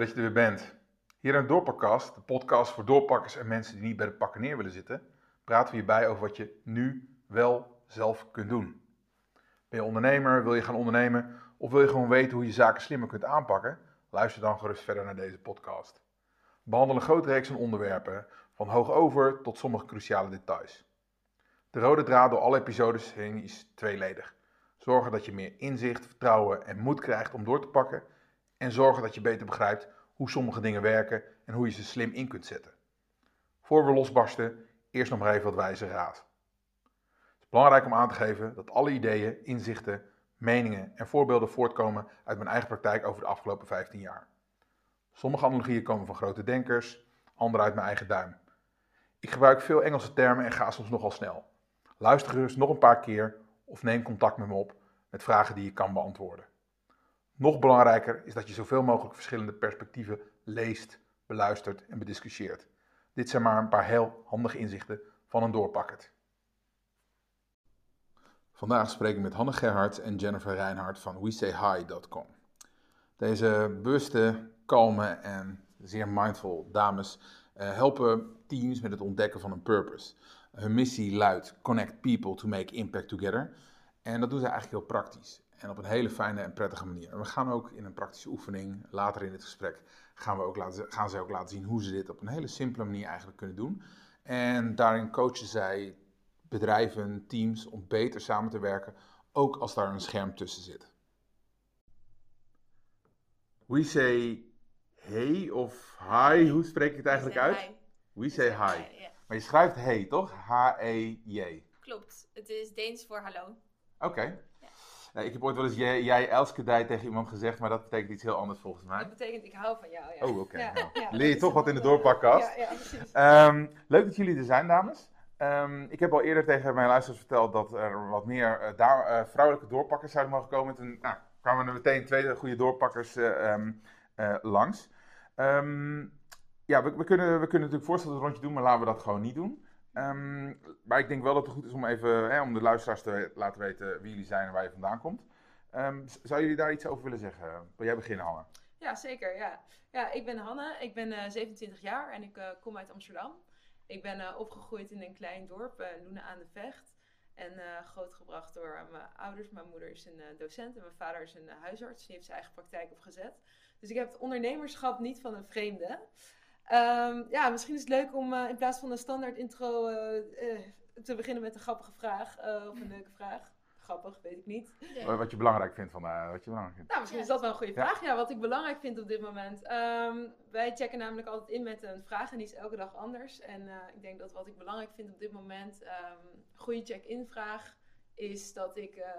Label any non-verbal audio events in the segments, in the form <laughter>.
Dat je er weer bent. Hier in Doorpakkast, de podcast voor doorpakkers en mensen die niet bij de pakken neer willen zitten, praten we hierbij over wat je nu wel zelf kunt doen. Ben je ondernemer, wil je gaan ondernemen of wil je gewoon weten hoe je zaken slimmer kunt aanpakken? Luister dan gerust verder naar deze podcast. We behandelen een grote reeks aan onderwerpen, van hoog over tot sommige cruciale details. De rode draad door alle episodes heen is tweeledig. Zorgen dat je meer inzicht, vertrouwen en moed krijgt om door te pakken. En zorgen dat je beter begrijpt hoe sommige dingen werken en hoe je ze slim in kunt zetten. Voor we losbarsten, eerst nog maar even wat wijze raad. Het is belangrijk om aan te geven dat alle ideeën, inzichten, meningen en voorbeelden voortkomen uit mijn eigen praktijk over de afgelopen 15 jaar. Sommige analogieën komen van grote denkers, andere uit mijn eigen duim. Ik gebruik veel Engelse termen en ga soms nogal snel. Luister gerust nog een paar keer of neem contact met me op met vragen die je kan beantwoorden. Nog belangrijker is dat je zoveel mogelijk verschillende perspectieven leest, beluistert en bediscussieert. Dit zijn maar een paar heel handige inzichten van een doorpakkerd. Vandaag spreek ik met Hanne Gerhardt en Jennifer Reinhardt van WeSayHi.com. Deze bewuste, kalme en zeer mindful dames uh, helpen teams met het ontdekken van een purpose. Hun missie luidt Connect People to Make Impact Together. En dat doen ze eigenlijk heel praktisch. En op een hele fijne en prettige manier. En we gaan ook in een praktische oefening, later in het gesprek, gaan, we ook laten, gaan ze ook laten zien hoe ze dit op een hele simpele manier eigenlijk kunnen doen. En daarin coachen zij bedrijven, teams om beter samen te werken, ook als daar een scherm tussen zit. We say hey of hi, hoe spreek ik het eigenlijk uit? Hi. We say hi. Maar je schrijft hey, toch? H-E-J. klopt. Het is Deens voor hallo. Oké. Nou, ik heb ooit wel eens jij, jij Elskedij tegen iemand gezegd, maar dat betekent iets heel anders volgens mij. Dat betekent ik hou van jou. Ja. Oh, oké. Ja, Nou, leer je toch wat in de doorpakkast? Ja, ja, precies. Ehm, leuk dat jullie er zijn, dames. Ehm, ik heb al eerder tegen mijn luisteraars verteld dat er wat meer eh, daar- eh, vrouwelijke doorpakkers zouden mogen komen. Toen nou, kwamen er meteen twee goede doorpakkers eh, ehm, eh, langs. Ja, we, we, kunnen, we kunnen natuurlijk voorstellen dat we een rondje doen, maar laten we dat gewoon niet doen. Ehm, maar ik denk wel dat het goed is om even hè, om de luisteraars te laten weten wie jullie zijn en waar je vandaan komt. Ehm, zou jullie daar iets over willen zeggen? Wil jij beginnen, Hanne? Ja, zeker. Ja. ja, ik ben Hanne. Ik ben eh, 27 jaar en ik eh, kom uit Amsterdam. Ik ben eh, opgegroeid in een klein dorp, eh Loenen aan de Vecht. En eh, grootgebracht door eh, mijn ouders. Mijn moeder is een eh, docent en mijn vader is een eh, huisarts. Die heeft zijn eigen praktijk opgezet. Dus ik heb het ondernemerschap niet van een vreemde. Ehm, ja, misschien is het leuk om eh, in plaats van een standaard intro eh, eh, te beginnen met een grappige vraag. eh, of een leuke vraag. Grappig, weet ik niet. Wat- Wat je belangrijk vindt van wat je belangrijk vindt. Nou, misschien is dat wel een goede vraag. Ja, wat ik belangrijk vind op dit moment. Ehm, wij checken namelijk altijd in met een vraag en die is elke dag anders. En eh, ik denk dat wat ik belangrijk vind op dit moment, ehm goede check-in vraag, is dat ik, eh,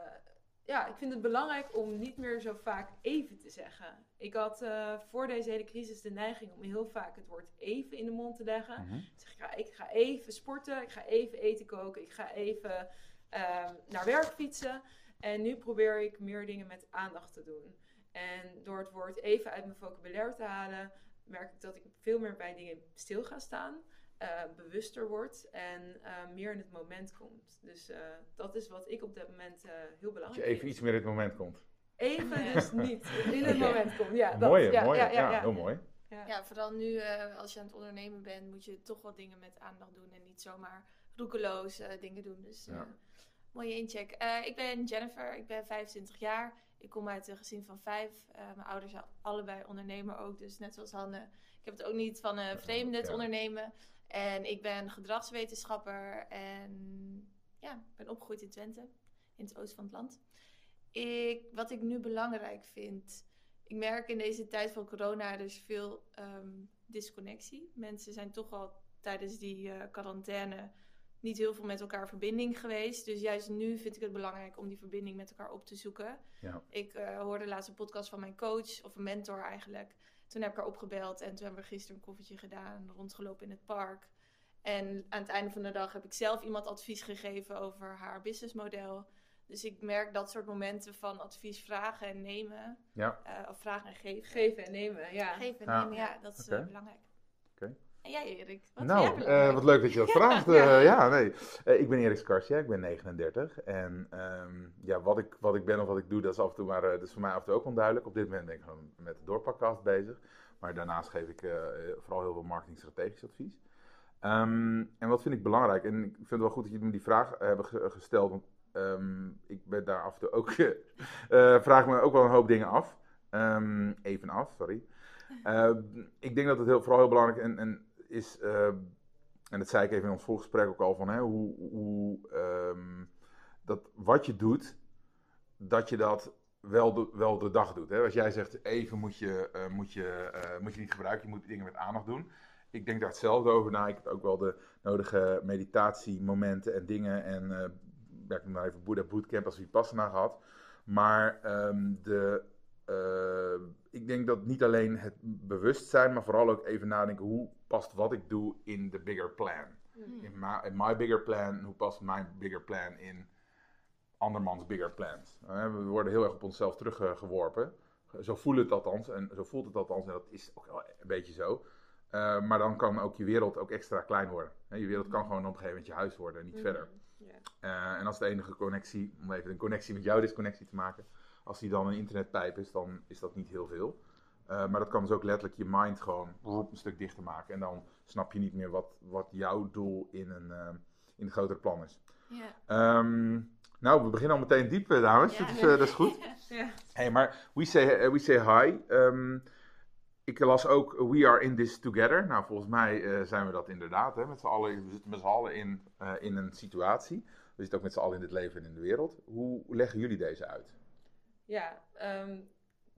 ja, ik vind het belangrijk om niet meer zo vaak even te zeggen. Ik had eh, voor deze hele crisis de neiging om heel vaak het woord even in de mond te leggen. Mhm. Ik zeg, ik ga, ik ga even sporten, ik ga even eten koken, ik ga even ehm, naar werk fietsen. En nu probeer ik meer dingen met aandacht te doen. En door het woord even uit mijn vocabulaire te halen, merk ik dat ik veel meer bij dingen stil ga staan, eh, bewuster word en eh, meer in het moment komt. Dus eh, dat is wat ik op dit moment eh, heel Dat belangrijk je even vind. iets meer in het moment komt. Even <laughs> dus niet in het moment komt. Ja, dat, mooi, ja, mooi. ja, Ja, ja, ja. heel mooi. Ja. Ja, vooral nu eh, als je aan het ondernemen bent, moet je toch wat dingen met aandacht doen en niet zomaar roekeloos eh, dingen doen. Dus eh, Ja. mooie incheck. Eh, ik ben Jennifer, ik ben 25 jaar. Ik kom uit een gezin van vijf. Eh, mijn ouders zijn allebei ondernemer ook, dus net zoals Hanne. Ik heb het ook niet van een vreemde het Ja. ondernemen. En ik ben gedragswetenschapper en ja, ben opgegroeid in Twente, in het oosten van het land. Ik, wat ik nu belangrijk vind, ik merk in deze tijd van corona, er is veel ehm, disconnectie. Mensen zijn toch al tijdens die eh, quarantaine niet heel veel met elkaar in verbinding geweest. Dus juist nu vind ik het belangrijk om die verbinding met elkaar op te zoeken. Ja. Ik eh, hoorde laatst een podcast van mijn coach, of een mentor eigenlijk. Toen heb ik haar opgebeld en toen hebben we gisteren een koffietje gedaan, rondgelopen in het park. En aan het einde van de dag heb ik zelf iemand advies gegeven over haar businessmodel. Dus ik merk dat soort momenten van advies vragen en nemen. Ja. eh, of vragen en geven. Geven en nemen, ja. Geven en Ja. nemen, ja, dat is Oké. eh, belangrijk. En jij Erik? Wat nou, eh, wat leuk dat je dat <laughs> vraagt. Eh, ja, nee. Eh, ik ben Erik Skarsja, ik ben 39. En ehm, ja, wat ik, wat ik ben of wat ik doe, dat is af en toe maar, dat is voor mij af en toe ook onduidelijk. Op dit moment ben ik gewoon met de doorpakkast bezig. Maar daarnaast geef ik vooral heel veel marketing-strategisch advies. Ehm, en wat vind ik belangrijk? En ik vind het wel goed dat jullie me die vraag hebben ge- gesteld. Want ehm, ik ben daar af en toe ook. <laughs> vraag me ook wel een hoop dingen af. Ehm, even af, sorry. <laughs> Ik denk dat het heel, vooral heel belangrijk en, en is. eh, en dat zei ik even in ons voorgesprek ook al van hè, hoe. hoe ehm, dat wat je doet, dat je dat wel de, wel de dag doet. Hè? Als jij zegt, even moet je, eh, moet, je, eh, moet je niet gebruiken, je moet dingen met aandacht doen. Ik denk daar hetzelfde over na. Ik heb ook wel de nodige meditatiemomenten en dingen. En eh ja, ik noem even Buddha Bootcamp als Vipassana gehad. Maar ehm, de, ik denk dat niet alleen het bewustzijn, maar vooral ook even nadenken hoe past wat ik doe in de bigger plan. Hmm. In my, in my bigger plan, hoe past mijn bigger plan in andermans bigger plans. Eh, we worden heel erg op onszelf teruggeworpen. Zo voelt het althans, en zo voelt het althans, en dat is ook wel een beetje zo. Eh, maar dan kan ook je wereld ook extra klein worden. Je wereld kan gewoon op een gegeven moment je huis worden en niet Mhm. verder. Eh, en als de enige connectie, om even een connectie met jou disconnectie te maken, als die dan een internetpijp is, dan is dat niet heel veel. Eh, maar dat kan dus ook letterlijk je mind gewoon een stuk dichter maken. En dan snap je niet meer wat, wat jouw doel in een, eh, in een grotere plan is. Ja. Ehm, nou, we beginnen al meteen diep, eh, dames. Dat, is, eh, dat is goed. <laughs> Ja. Hey, maar we say, we say hi. Ehm, ik las ook We are in this together. Nou, volgens mij eh, zijn we dat inderdaad. Hè, met z'n allen, we zitten met z'n allen in, eh, in een situatie. We zitten ook met z'n allen in dit leven en in de wereld. Hoe leggen jullie deze uit? Ja, ehm,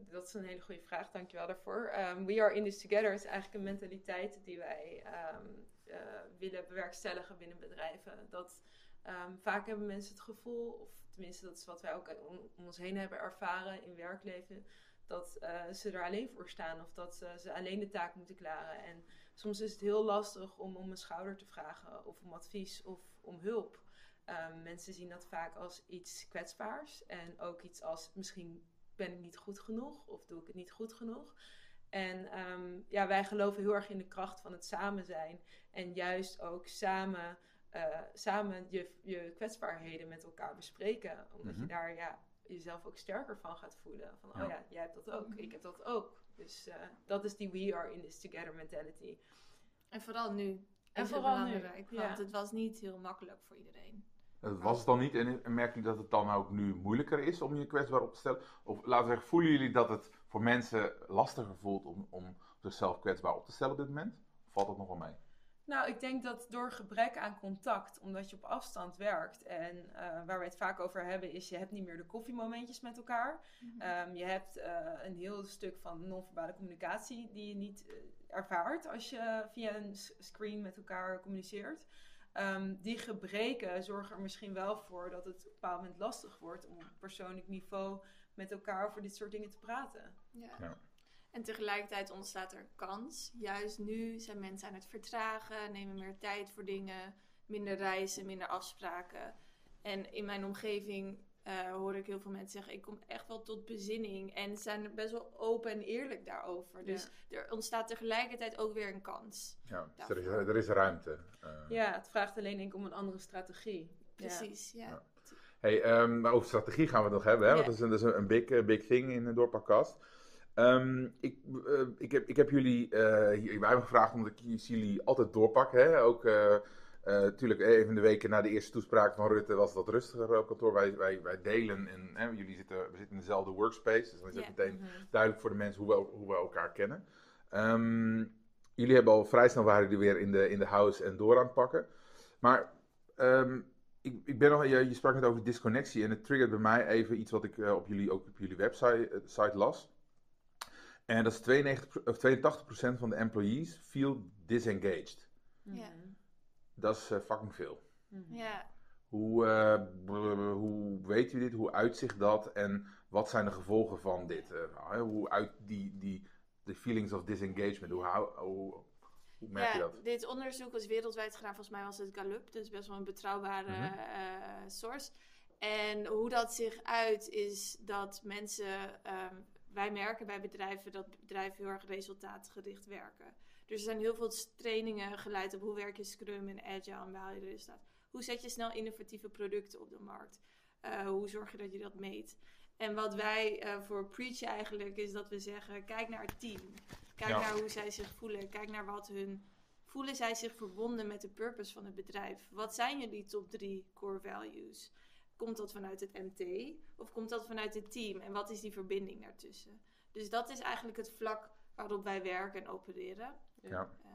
dat is een hele goede vraag. Dankjewel daarvoor. Ehm, we are in this together is eigenlijk een mentaliteit die wij ehm, eh, willen bewerkstelligen binnen bedrijven. Dat ehm, vaak hebben mensen het gevoel, of tenminste dat is wat wij ook om, ons heen hebben ervaren in werkleven, dat eh, ze er alleen voor staan of dat eh, ze alleen de taak moeten klaren. En soms is het heel lastig om om een schouder te vragen of om advies of om hulp. Mensen zien dat vaak als iets kwetsbaars en ook iets als misschien ben ik niet goed genoeg of doe ik het niet goed genoeg. En ehm, ja, wij geloven heel erg in de kracht van het samen zijn en juist ook samen, eh, samen je, je kwetsbaarheden met elkaar bespreken, omdat Mhm. je daar ja, jezelf ook sterker van gaat voelen. Van, Ja. oh ja, jij hebt dat ook, Mhm. ik heb dat ook. Dus eh, dat is die we are in this together mentality. En vooral nu. En vooral nu, ja. Want het was niet heel makkelijk voor iedereen. Dat was het dan niet. En, en merk je dat het dan ook nu moeilijker is om je kwetsbaar op te stellen? Of laten we zeggen, voelen jullie dat het voor mensen lastiger voelt om, om zichzelf kwetsbaar op te stellen op dit moment? Of valt dat nog wel mee? Nou, ik denk dat door gebrek aan contact, omdat je op afstand werkt en eh, waar we het vaak over hebben, is je hebt niet meer de koffiemomentjes met elkaar. Ehm, je hebt eh, een heel stuk van non-verbale communicatie die je niet eh, ervaart als je via een screen met elkaar communiceert. Ehm, die gebreken zorgen er misschien wel voor dat het op een bepaald moment lastig wordt om op persoonlijk niveau met elkaar over dit soort dingen te praten. Ja. Ja. En tegelijkertijd ontstaat er kans. Juist nu zijn mensen aan het vertragen, nemen meer tijd voor dingen, minder reizen, minder afspraken. En in mijn omgeving eh, hoor ik heel veel mensen zeggen: ik kom echt wel tot bezinning. En zijn er best wel open en eerlijk daarover. Dus er ontstaat tegelijkertijd ook weer een kans. Ja, er, is, er is ruimte. eh. Ja, het vraagt alleen denk ik om een andere strategie. Precies, ja. Ja. Hey, ehm, maar over strategie gaan we het nog hebben, hè? want dat is een, dat is een big, eh, big thing in de doorpakkast. Ehm, ik, ik, heb, ik heb jullie eh hier bij me gevraagd, omdat ik zie jullie altijd doorpakken. Hè? Ook uh, natuurlijk even de weken na de eerste toespraak van Rutte was het wat rustiger op kantoor. Wij, wij, wij delen en hè, jullie zitten, we zitten in dezelfde workspace, dus dan is het meteen Mhm. duidelijk voor de mensen hoe we, hoe we elkaar kennen. Ehm, jullie hebben al vrij snel waren jullie weer in de, in de house en door aan het pakken. Maar ehm, ik, ik ben nog, je, je sprak net over disconnectie en het triggert bij mij even iets wat ik uh, op jullie, ook op jullie website uh, site las. En dat is 92, of 82% van de employees feel disengaged. Ja. Dat is uh, fucking veel. Mhm. ja. Hoe, uh, hoe weet u dit? Hoe uitzicht dat? En wat zijn de gevolgen van dit? Uh, hoe uit die, die de feelings of disengagement? Hoe, hoe, hoe merk ja, je dat? Dit onderzoek was wereldwijd gedaan. Volgens mij was het Gallup. Dus best wel een betrouwbare Mhm. uh, source. En hoe dat zich uit is dat mensen... Um, wij merken bij bedrijven dat bedrijven heel erg resultaatgericht werken. Dus er zijn heel veel trainingen geleid op hoe werk je Scrum en Agile en behaal je de resultaat. Hoe zet je snel innovatieve producten op de markt? Uh, hoe zorg je dat je dat meet? En wat wij uh, voor preachen eigenlijk is dat we zeggen: kijk naar het team. Kijk Ja. naar hoe zij zich voelen. Kijk naar wat hun. Voelen zij zich verbonden met de purpose van het bedrijf? Wat zijn jullie top drie core values? Komt dat vanuit het MT of komt dat vanuit het team? En wat is die verbinding daartussen? Dus dat is eigenlijk het vlak waarop wij werken en opereren. Ja. Ehm,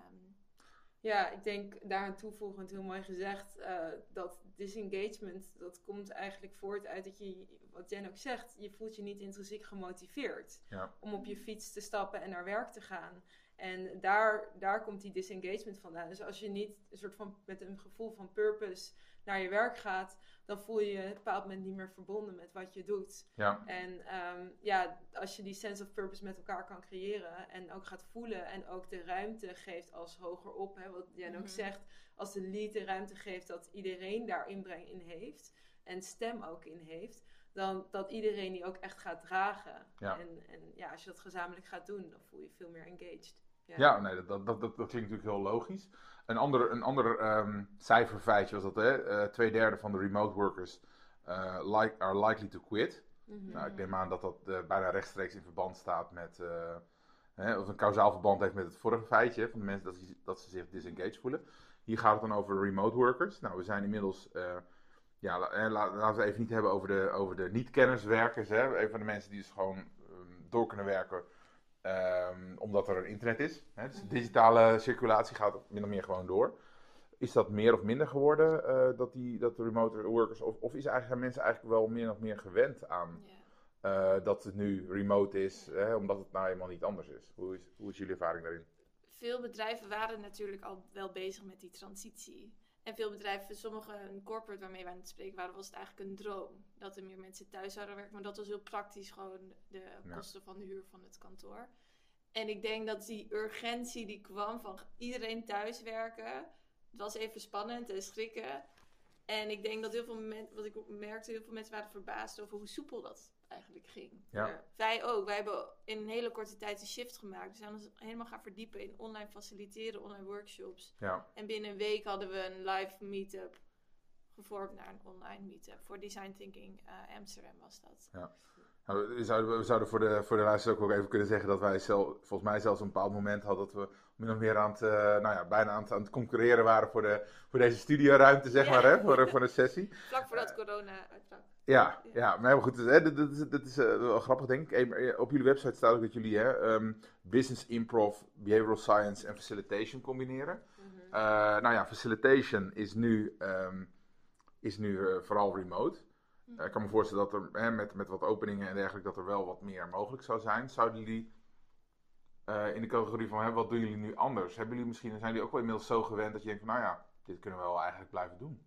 Ja, ik denk daaraan toevoegend heel mooi gezegd eh, dat disengagement dat komt eigenlijk voort uit dat je, wat Jen ook zegt, je voelt je niet intrinsiek gemotiveerd Ja. om op je fiets te stappen en naar werk te gaan. En daar, daar komt die disengagement vandaan. Dus als je niet een soort van met een gevoel van purpose naar je werk gaat, dan voel je je op een bepaald moment niet meer verbonden met wat je doet. Ja. En ehm, ja, als je die sense of purpose met elkaar kan creëren en ook gaat voelen en ook de ruimte geeft als hoger op, hè, wat Jen ook Mhm. zegt, als de lead de ruimte geeft dat iedereen daar inbreng in heeft en stem ook in heeft, dan dat iedereen die ook echt gaat dragen. Ja. En, en ja, als je dat gezamenlijk gaat doen, dan voel je je veel meer engaged. Ja, nee, dat, dat, dat, dat klinkt natuurlijk heel logisch. Een ander, een ander ehm, cijferfeitje was dat hè, eh, twee derde van de remote workers eh, like, are likely to quit. Mhm. Nou, ik neem aan dat dat eh, bijna rechtstreeks in verband staat met, hè, of een kausaal verband heeft met het vorige feitje, van de mensen dat ze, dat ze zich disengaged voelen. Hier gaat het dan over remote workers. Nou, we zijn inmiddels, ja, la- la- laten we even niet hebben over de, over de niet-kennerswerkers. Hè. Een van de mensen die dus gewoon ehm, door kunnen werken ehm, omdat er internet is. Hè. Dus de digitale circulatie gaat min of meer gewoon door. Is dat meer of minder geworden, eh, dat, die, dat de remote workers, of, of is eigenlijk, zijn mensen eigenlijk wel meer of meer gewend aan eh, dat het nu remote is, hè, omdat het nou eenmaal niet anders is. Hoe is, hoe is jullie ervaring daarin? Veel bedrijven waren natuurlijk al wel bezig met die transitie. En veel bedrijven, sommige een corporate waarmee wij aan het spreken waren, was het eigenlijk een droom. Dat er meer mensen thuis zouden werken. Maar dat was heel praktisch gewoon de Ja. kosten van de huur van het kantoor. En ik denk dat die urgentie die kwam van iedereen thuiswerken. Het was even spannend en schrikken. En ik denk dat heel veel mensen, wat ik ook merkte, heel veel mensen waren verbaasd over hoe soepel dat eigenlijk ging. Ja. Wij ook. Wij hebben in een hele korte tijd een shift gemaakt. We zijn ons helemaal gaan verdiepen in online faciliteren, online workshops. Ja, En binnen een week hadden we een live meetup gevormd naar een online meetup. Voor Design Thinking eh, Amsterdam was dat. Nou, we, zouden, we zouden voor de, voor de luisteraar ook even kunnen zeggen dat wij zelf, volgens mij zelfs een bepaald moment hadden dat we min of meer aan het, eh, nou ja, bijna aan het, aan het concurreren waren voor, de, voor deze studioruimte, zeg Ja. maar, hè, voor, voor een sessie. <laughs> Vlak voordat corona uitbrak. Ja, ja, maar goed. Hè, dit is, dit is eh, wel grappig, denk ik. Eh, Op jullie website staat ook dat jullie hè, ehm, business improv, behavioral science en facilitation combineren. Mhm. Eh, nou ja, facilitation is nu, ehm, is nu vooral remote. Ik kan me voorstellen dat er hè, met, met wat openingen en dergelijke, dat er wel wat meer mogelijk zou zijn. Zouden jullie in de categorie van hè, wat doen jullie nu anders? Hebben jullie misschien, zijn jullie ook wel inmiddels zo gewend dat je denkt van nou ja, dit kunnen we wel eigenlijk blijven doen,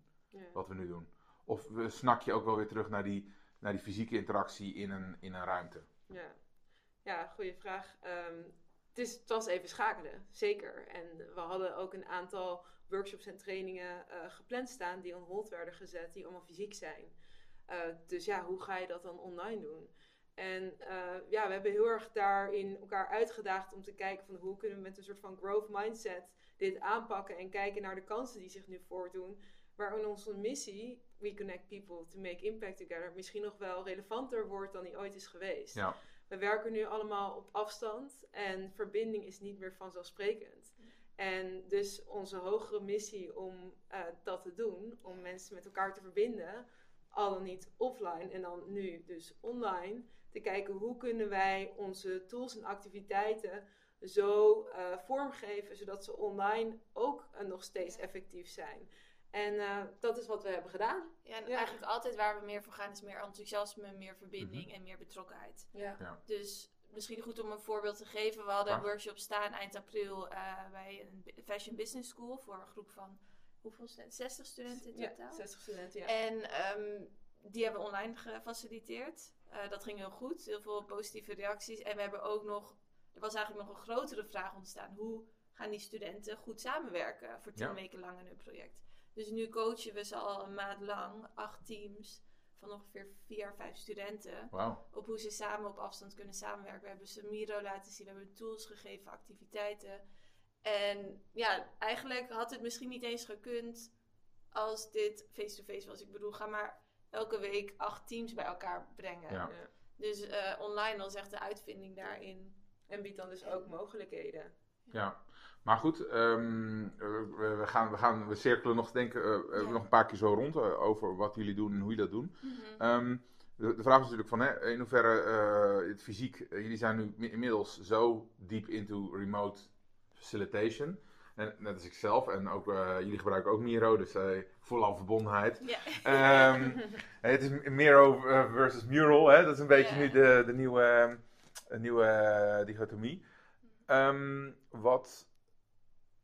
wat we nu doen? Of snak je ook wel weer terug naar die, naar die fysieke interactie in een, in een ruimte? Ja, ja goede vraag. Ehm, het, is, het was even schakelen, zeker. En we hadden ook een aantal workshops en trainingen eh, gepland staan die on hold werden gezet, die allemaal fysiek zijn. Eh, dus ja, hoe ga je dat dan online doen? En eh, ja, we hebben heel erg daarin elkaar uitgedaagd om te kijken van hoe kunnen we met een soort van growth mindset dit aanpakken en kijken naar de kansen die zich nu voordoen. Waarin onze missie, We Connect People to Make Impact Together, misschien nog wel relevanter wordt dan die ooit is geweest. Ja. We werken nu allemaal op afstand en verbinding is niet meer vanzelfsprekend. En dus onze hogere missie om eh, dat te doen, om mensen met elkaar te verbinden, al dan niet offline en dan nu dus online, te kijken hoe kunnen wij onze tools en activiteiten zo eh, vormgeven zodat ze online ook eh, nog steeds effectief zijn. En eh, dat is wat we hebben gedaan. Ja, en Ja. eigenlijk altijd waar we meer voor gaan is meer enthousiasme, meer verbinding en meer betrokkenheid. Ja. Dus misschien goed om een voorbeeld te geven. We hadden een workshop staan eind april eh, bij een Fashion Business School voor een groep van hoeveel studenten? 60 studenten in Ja, totaal. 60 studenten, ja. En ehm, die hebben we online gefaciliteerd. Eh, dat ging heel goed, heel veel positieve reacties. En we hebben ook nog, er was eigenlijk nog een grotere vraag ontstaan. Hoe gaan die studenten goed samenwerken voor tien Ja. weken lang in hun project? Dus nu coachen we ze al een maand lang, acht teams van ongeveer vier à vijf studenten Wauw. op hoe ze samen op afstand kunnen samenwerken. We hebben ze Miro laten zien, we hebben tools gegeven, activiteiten. En ja, eigenlijk had het misschien niet eens gekund als dit face-to-face was. Ik bedoel, ga maar elke week acht teams bij elkaar brengen. Ja. Dus eh, online was echt de uitvinding daarin. En biedt dan dus ook mogelijkheden. Ja, maar goed, ehm, eh, we, gaan, we, gaan, we cirkelen nog, denk, eh, eh, Ja. nog een paar keer zo rond over wat jullie doen en hoe je dat doen. Mhm. Ehm, de, de vraag is natuurlijk van, hè, in hoeverre het fysiek, jullie zijn nu mi- inmiddels zo diep into remote facilitation. En net als ik zelf, en ook, jullie gebruiken ook Miro, dus eh volle al verbondenheid. Ehm, <laughs> het is Miro versus Mural, hè? dat is een beetje nu de, de nieuwe, nieuwe dichotomie. Ehm, wat,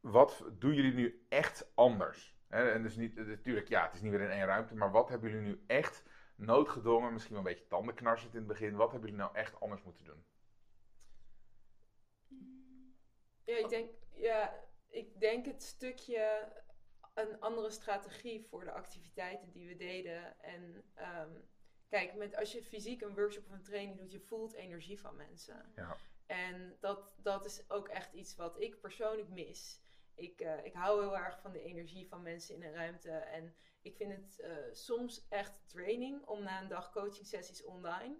wat doen jullie nu echt anders? En dus niet, natuurlijk, ja, het is niet weer in één ruimte, maar wat hebben jullie nu echt noodgedwongen, misschien wel een beetje tandenknarsend in het begin, wat hebben jullie nou echt anders moeten doen? Ja, ik denk, ja, ik denk het stukje een andere strategie voor de activiteiten die we deden. En ehm, kijk, met, als je fysiek een workshop of een training doet, je voelt energie van mensen. Ja. En dat, dat is ook echt iets wat ik persoonlijk mis. Ik, eh, ik hou heel erg van de energie van mensen in een ruimte. En ik vind het eh, soms echt training om na een dag coaching sessies online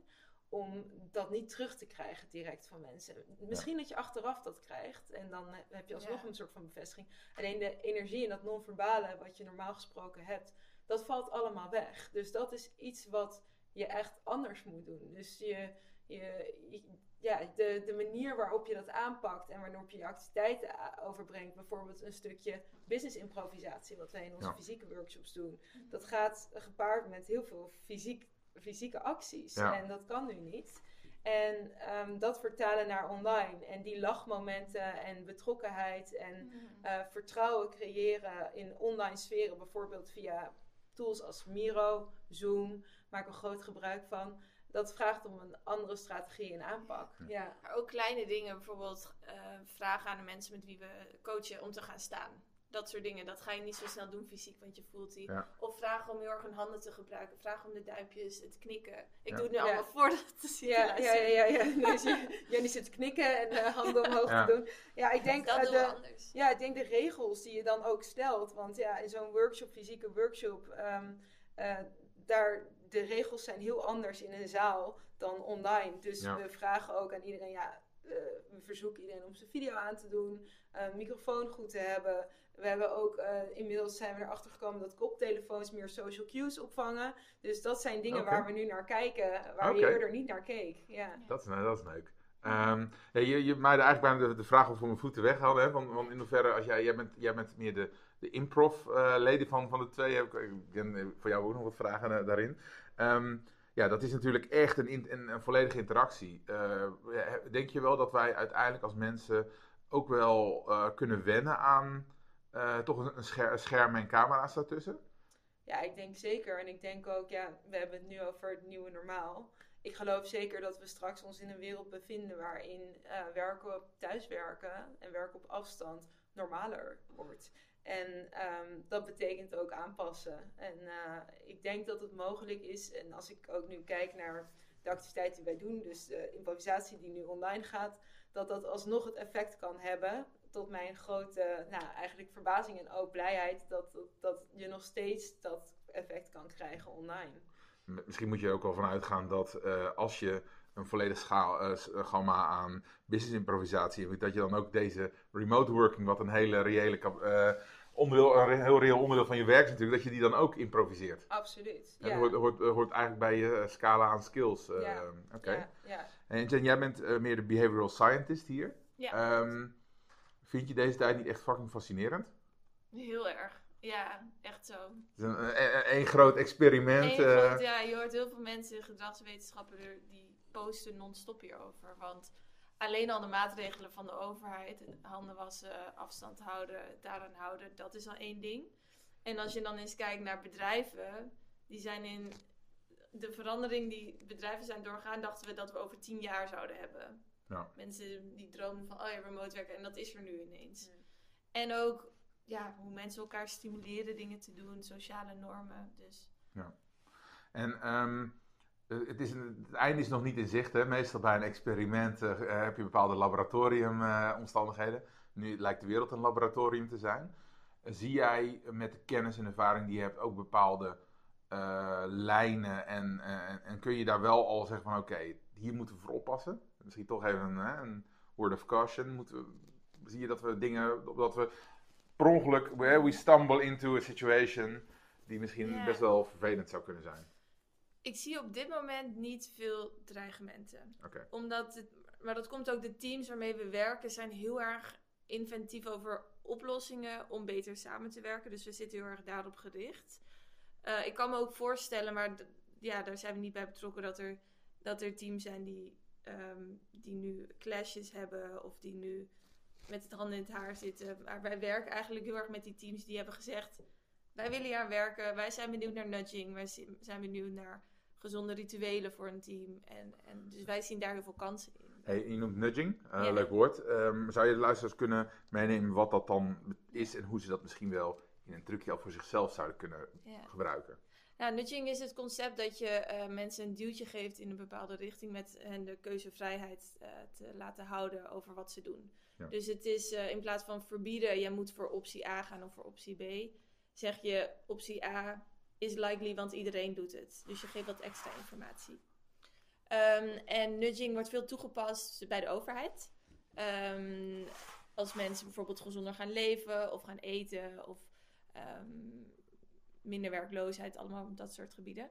om dat niet terug te krijgen direct van mensen. Misschien dat je achteraf dat krijgt en dan eh, heb je alsnog Ja. een soort van bevestiging. Alleen de energie en dat non-verbale wat je normaal gesproken hebt, dat valt allemaal weg. Dus dat is iets wat je echt anders moet doen. Dus je, je, je- ja, de, de manier waarop je dat aanpakt en waarop je je activiteiten overbrengt, bijvoorbeeld een stukje business improvisatie, wat wij in onze Ja. fysieke workshops doen, dat gaat gepaard met heel veel fysiek, fysieke acties. Ja. En dat kan nu niet. En ehm, dat vertalen naar online. En die lachmomenten en betrokkenheid en Mhm. eh, vertrouwen creëren in online sferen, bijvoorbeeld via tools als Miro, Zoom, maak er groot gebruik van. Dat vraagt om een andere strategie en aanpak. Ja, Maar ook kleine dingen, bijvoorbeeld eh, vragen aan de mensen met wie we coachen om te gaan staan. Dat soort dingen, dat ga je niet zo snel doen fysiek, want je voelt die. Ja. Of vragen om heel erg hun handen te gebruiken, vragen om de duimpjes, het knikken. Ik Ja. doe het nu Ja. allemaal voordat te zien. ja, ja, ja. ja, ja. Dus Jenny zit knikken en eh, handen omhoog Ja. te doen. Ja, ik denk Dat doen we de, anders. Ja, ik denk de regels die je dan ook stelt. Want ja, in zo'n workshop, fysieke workshop, ehm, eh, daar, de regels zijn heel anders in een zaal dan online. Dus Ja. we vragen ook aan iedereen, ja, eh, we verzoeken iedereen om zijn video aan te doen, een microfoon goed te hebben. We hebben ook, eh, inmiddels zijn we erachter gekomen dat koptelefoons meer social cues opvangen. Dus dat zijn dingen waar we nu naar kijken, waar Oké. je eerder niet naar keek. Ja. Dat is, nou, dat is leuk. Ehm, ja, je, je maaide eigenlijk bijna de, de vraag al voor mijn voeten weg hadden. Hè? Van, van in hoeverre, als jij, jij, bent, jij bent meer de, de improv-leden van, van de twee. Ik, ken eh, voor jou ook nog wat vragen eh, daarin. Ehm, ja, dat is natuurlijk echt een, een, volledige interactie. Eh, denk je wel dat wij uiteindelijk als mensen ook wel eh, kunnen wennen aan eh, toch een, een scher- een scherm en camera's daartussen? Ja, ik denk zeker. En ik denk ook, ja, we hebben het nu over het nieuwe normaal. Ik geloof zeker dat we straks ons in een wereld bevinden waarin eh, werken op thuiswerken en werken op afstand normaler wordt. En ehm, dat betekent ook aanpassen. En eh, ik denk dat het mogelijk is, en als ik ook nu kijk naar de activiteiten die wij doen, dus de improvisatie die nu online gaat, dat dat alsnog het effect kan hebben. Tot mijn grote, nou eigenlijk verbazing en ook blijheid, dat, dat, je nog steeds dat effect kan krijgen online. Misschien moet je er ook wel van uitgaan dat eh, als je een volledig schaal, eh, gamma aan business improvisatie dat je dan ook deze remote working, wat een hele reële onderdeel, een heel reëel onderdeel van je werk is natuurlijk, dat je die dan ook improviseert. Absoluut. Ja. Dat hoort, hoort, hoort eigenlijk bij je eh, scala aan skills. eh, Ja. Oké. ja, ja. En Jen, jij bent eh, meer de behavioral scientist hier. Ja, Ehm, vind je deze tijd niet echt fucking fascinerend? heel erg. Ja, echt zo. Het is een, een, een- een groot experiment. Groot- ja, je hoort heel veel mensen, gedragswetenschappen, er- die posten non-stop hierover. Want alleen al de maatregelen van de overheid, handen wassen, afstand houden, daaraan houden, dat is al één ding. En als je dan eens kijkt naar bedrijven, die zijn in de verandering die bedrijven zijn doorgaan, dachten we dat we over tien jaar zouden hebben. Ja. Mensen die dromen van, oh ja, remote werken, en dat is er nu ineens. Ja. En ook ja, hoe mensen elkaar stimuleren dingen te doen, sociale normen. Dus En ehm, eh, het, is een- het einde is nog niet in zicht. Hè? Meestal bij een experiment eh, heb je bepaalde laboratoriumomstandigheden. nu lijkt de wereld een laboratorium te zijn. Zie jij met de kennis en ervaring die je hebt ook bepaalde eh, lijnen en, eh, en, kun je daar wel al zeggen van oké, hier moeten we voor oppassen? Misschien toch even een, hè, een word of caution. Moeten we, zie je dat we dingen, dat we per ongeluk, we, we stumble into a situation die misschien best wel vervelend zou kunnen zijn. Ik zie op dit moment niet veel dreigementen. Omdat het, maar dat komt ook de teams waarmee we werken zijn heel erg inventief over oplossingen om beter samen te werken. Dus we zitten heel erg daarop gericht. Eh, ik kan me ook voorstellen, maar ja, daar zijn we niet bij betrokken, dat er, dat er teams zijn die, ehm, die nu clashes hebben of die nu met het handen in het haar zitten. Maar wij werken eigenlijk heel erg met die teams die hebben gezegd: wij willen hier aan werken, wij zijn benieuwd naar nudging, wij zi- zijn benieuwd naar gezonde rituelen voor een team. En, en dus wij zien daar heel veel kansen in. Hey, je noemt nudging, eh, Ja. leuk woord. Ehm, zou je de luisteraars kunnen meenemen wat dat dan is en hoe ze dat misschien wel in een trucje al voor zichzelf zouden kunnen Ja. gebruiken? Nou, nudging is het concept dat je eh, mensen een duwtje geeft in een bepaalde richting met hen de keuzevrijheid eh, te laten houden over wat ze doen. Ja. Dus het is in plaats van verbieden, je moet voor optie A gaan of voor optie B, zeg je optie A is likely, want iedereen doet het. Dus je geeft wat extra informatie. Ehm, en nudging wordt veel toegepast bij de overheid. Ehm, als mensen bijvoorbeeld gezonder gaan leven of gaan eten of ehm, minder werkloosheid, allemaal dat soort gebieden.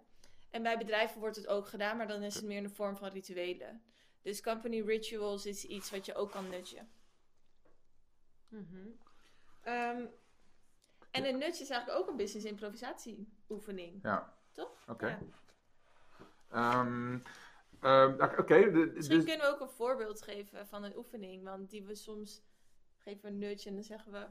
En bij bedrijven wordt het ook gedaan, maar dan is het meer in de vorm van rituelen. Dus company rituals is iets wat je ook kan nudgen. Mhm. En een nudge is eigenlijk ook een business improvisatie oefening. Ja. Toch? Oké. Ja. Ehm, ehm, Oké, de- Misschien dus kunnen we ook een voorbeeld geven van een oefening, want die we soms geven we een nudge en dan zeggen we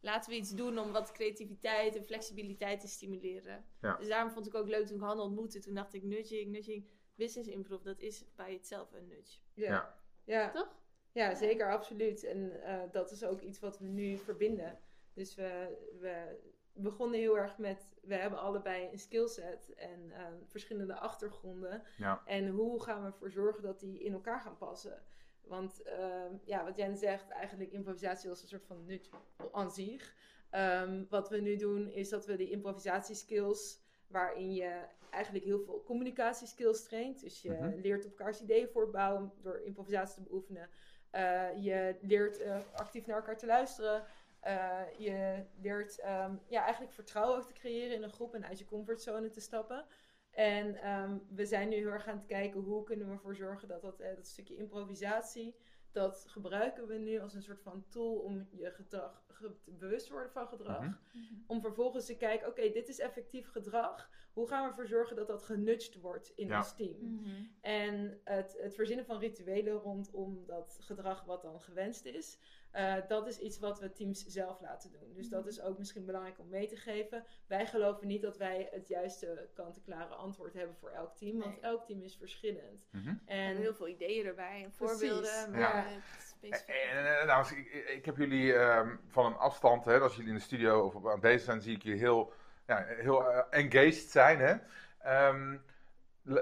laten we iets doen om wat creativiteit en flexibiliteit te stimuleren. Ja. Dus daarom vond ik ook leuk toen ik Hanne ontmoette, toen dacht ik nudging, nudging, business improv, dat is bij itself een nudge. ja. Ja. Ja. Toch? Ja, zeker, absoluut. En eh, dat is ook iets wat we nu verbinden. Dus we, we begonnen heel erg met, we hebben allebei een skillset en eh, verschillende achtergronden. Ja. En hoe gaan we ervoor zorgen dat die in elkaar gaan passen? Want eh, ja, wat Jen zegt, eigenlijk improvisatie als een soort van nut aan zich. Ehm, wat we nu doen is dat we die improvisatieskills, waarin je eigenlijk heel veel communicatieskills traint. Dus je Mhm. leert op elkaars ideeën voortbouwen door improvisatie te beoefenen. Eh, je leert eh, actief naar elkaar te luisteren. Eh, je leert ehm, ja, eigenlijk vertrouwen te creëren in een groep en uit je comfortzone te stappen. En ehm, we zijn nu heel erg aan het kijken hoe kunnen we ervoor zorgen dat dat, eh, dat stukje improvisatie, dat gebruiken we nu als een soort van tool om je gedrag bewust worden van gedrag. Mhm. Om vervolgens te kijken, oké, dit is effectief gedrag. Hoe gaan we ervoor zorgen dat dat genudged wordt in Ja. ons team? En het, het verzinnen van rituelen rondom dat gedrag wat dan gewenst is, eh, dat is iets wat we teams zelf laten doen. Dus dat is ook misschien belangrijk om mee te geven. Wij geloven niet dat wij het juiste kant-en-klare antwoord hebben voor elk team, want elk team is verschillend. Mhm. En En heel veel ideeën erbij en Precies, voorbeelden. Maar ja. het specifiek- En, en, nou, als ik, ik heb jullie ehm, van een afstand, hè, als jullie in de studio of op- aan deze zijn, zie ik jullie heel, ja, heel eh, engaged zijn. Hè? Ehm,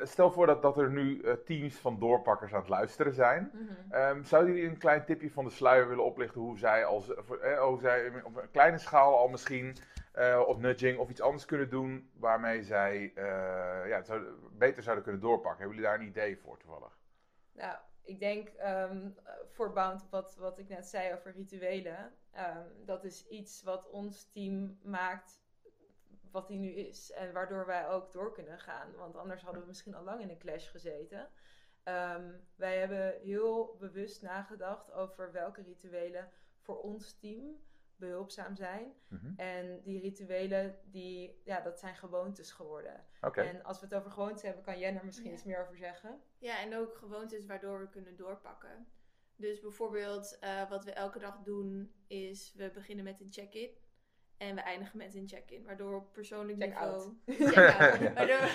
stel voor dat, dat er nu eh, teams van doorpakkers aan het luisteren zijn. Ehm, zouden jullie een klein tipje van de sluier willen oplichten hoe zij, als, eh, hoe zij op een kleine schaal al misschien eh, of nudging of iets anders kunnen doen waarmee zij eh, ja, zou- beter zouden kunnen doorpakken? Hebben jullie daar een idee voor toevallig? Nou, ik denk op wat, wat ik net zei over rituelen. ehm, dat is iets wat ons team maakt wat die nu is. En waardoor wij ook door kunnen gaan. Want anders hadden we misschien al lang in een clash gezeten. Ehm, wij hebben heel bewust nagedacht over welke rituelen voor ons team behulpzaam zijn. Mhm. En die rituelen, die, ja, dat zijn gewoontes geworden. Oké. En als we het over gewoontes hebben, kan Jen er misschien Ja. iets meer over zeggen. Ja, en ook gewoontes waardoor we kunnen doorpakken. Dus bijvoorbeeld, eh, wat we elke dag doen, is we beginnen met een check-in. En we eindigen met een check-in. Waardoor op persoonlijk Check-out. niveau. <laughs> Check-out. Ja. Waardoor...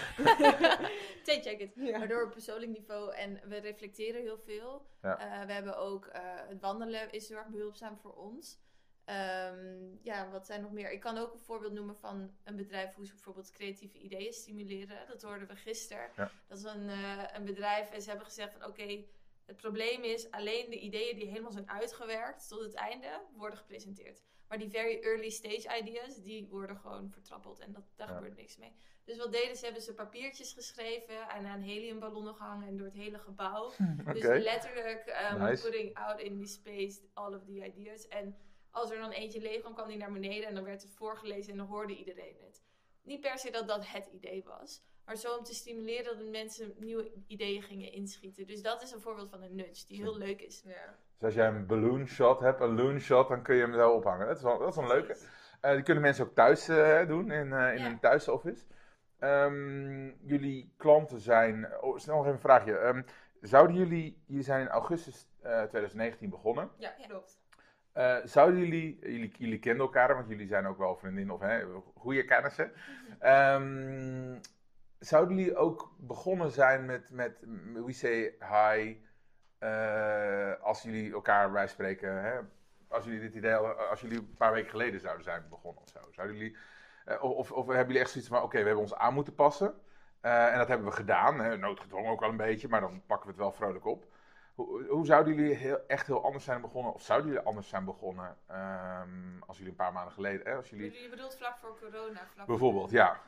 <laughs> Twee check-ins. Ja. Waardoor op persoonlijk niveau. En we reflecteren heel veel. Ja. Eh, we hebben ook eh, het wandelen is heel erg behulpzaam voor ons. Ehm, ja, wat zijn nog meer? Ik kan ook een voorbeeld noemen van een bedrijf hoe ze bijvoorbeeld creatieve ideeën stimuleren. Dat hoorden we gisteren. Ja. Dat is een, eh, een bedrijf en ze hebben gezegd van oké, Het probleem is, alleen de ideeën die helemaal zijn uitgewerkt tot het einde, worden gepresenteerd. Maar die very early stage ideas, die worden gewoon vertrappeld en dat, daar Ja. gebeurt niks mee. Dus wat deden ze? Hebben ze papiertjes geschreven en aan heliumballonnen gehangen en door het hele gebouw. Oké. Dus letterlijk um, Nice. putting out in the space all of the ideas. En als er dan eentje leeg kwam, kwam die naar beneden en dan werd het voorgelezen en dan hoorde iedereen het. Niet per se dat dat het idee was, maar zo om te stimuleren dat de mensen nieuwe ideeën gingen inschieten. Dus dat is een voorbeeld van een nudge die heel leuk is. Ja. Dus als jij een balloon shot hebt, een loon shot, dan kun je hem zo ophangen. Dat is wel, dat is wel een leuke. Eh, die kunnen mensen ook thuis eh, doen, in, eh, in Ja. een thuisoffice. Ehm, jullie klanten zijn... Oh, snel nog even een vraagje. Ehm, zouden jullie... Jullie zijn in augustus eh, 2019 begonnen. Ja. klopt. Eh, zouden jullie... Jullie, kennen elkaar, want jullie zijn ook wel vriendinnen of hè, goede kennissen. Ehm, zouden jullie ook begonnen zijn met, met we say hi, eh, als jullie elkaar bij spreken, hè? als jullie dit idee, als jullie een paar weken geleden zouden zijn begonnen of zo? Zouden jullie, eh, of, of hebben jullie echt zoiets van, oké, we hebben ons aan moeten passen. En dat hebben we gedaan, hè? noodgedwongen ook wel een beetje, maar dan pakken we het wel vrolijk op. Hoe, hoe zouden jullie heel, echt heel anders zijn begonnen, of zouden jullie anders zijn begonnen ehm, als jullie een paar maanden geleden, hè? als jullie... Je bedoelt vlak voor corona? Vlak Bijvoorbeeld, voor... ja.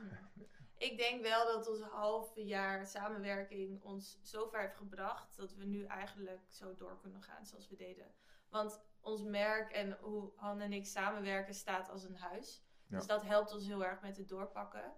Ik denk wel dat ons halve jaar samenwerking ons zo ver heeft gebracht dat we nu eigenlijk zo door kunnen gaan zoals we deden. Want ons merk en hoe Han en ik samenwerken staat als een huis. Ja. Dus dat helpt ons heel erg met het doorpakken.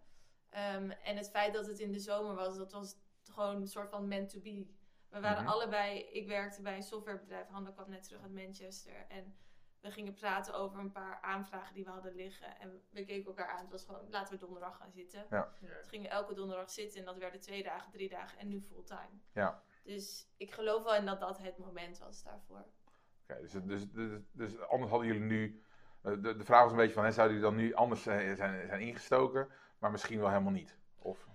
Ehm, en het feit dat het in de zomer was, dat was gewoon een soort van meant to be. We waren Mhm. allebei, ik werkte bij een softwarebedrijf, Han kwam net terug uit Manchester. En we gingen praten over een paar aanvragen die we hadden liggen. En we keken elkaar aan. Het was gewoon, laten we donderdag gaan zitten. Ja. Dus gingen we elke donderdag zitten en dat werden twee dagen, drie dagen en nu fulltime. Ja. Dus ik geloof wel in dat dat het moment was daarvoor. Oké, dus, dus, dus, dus anders hadden jullie nu. eh, De, de vraag was een beetje van: hè, zouden jullie dan nu anders zijn, zijn, zijn ingestoken, maar misschien wel helemaal niet? Of,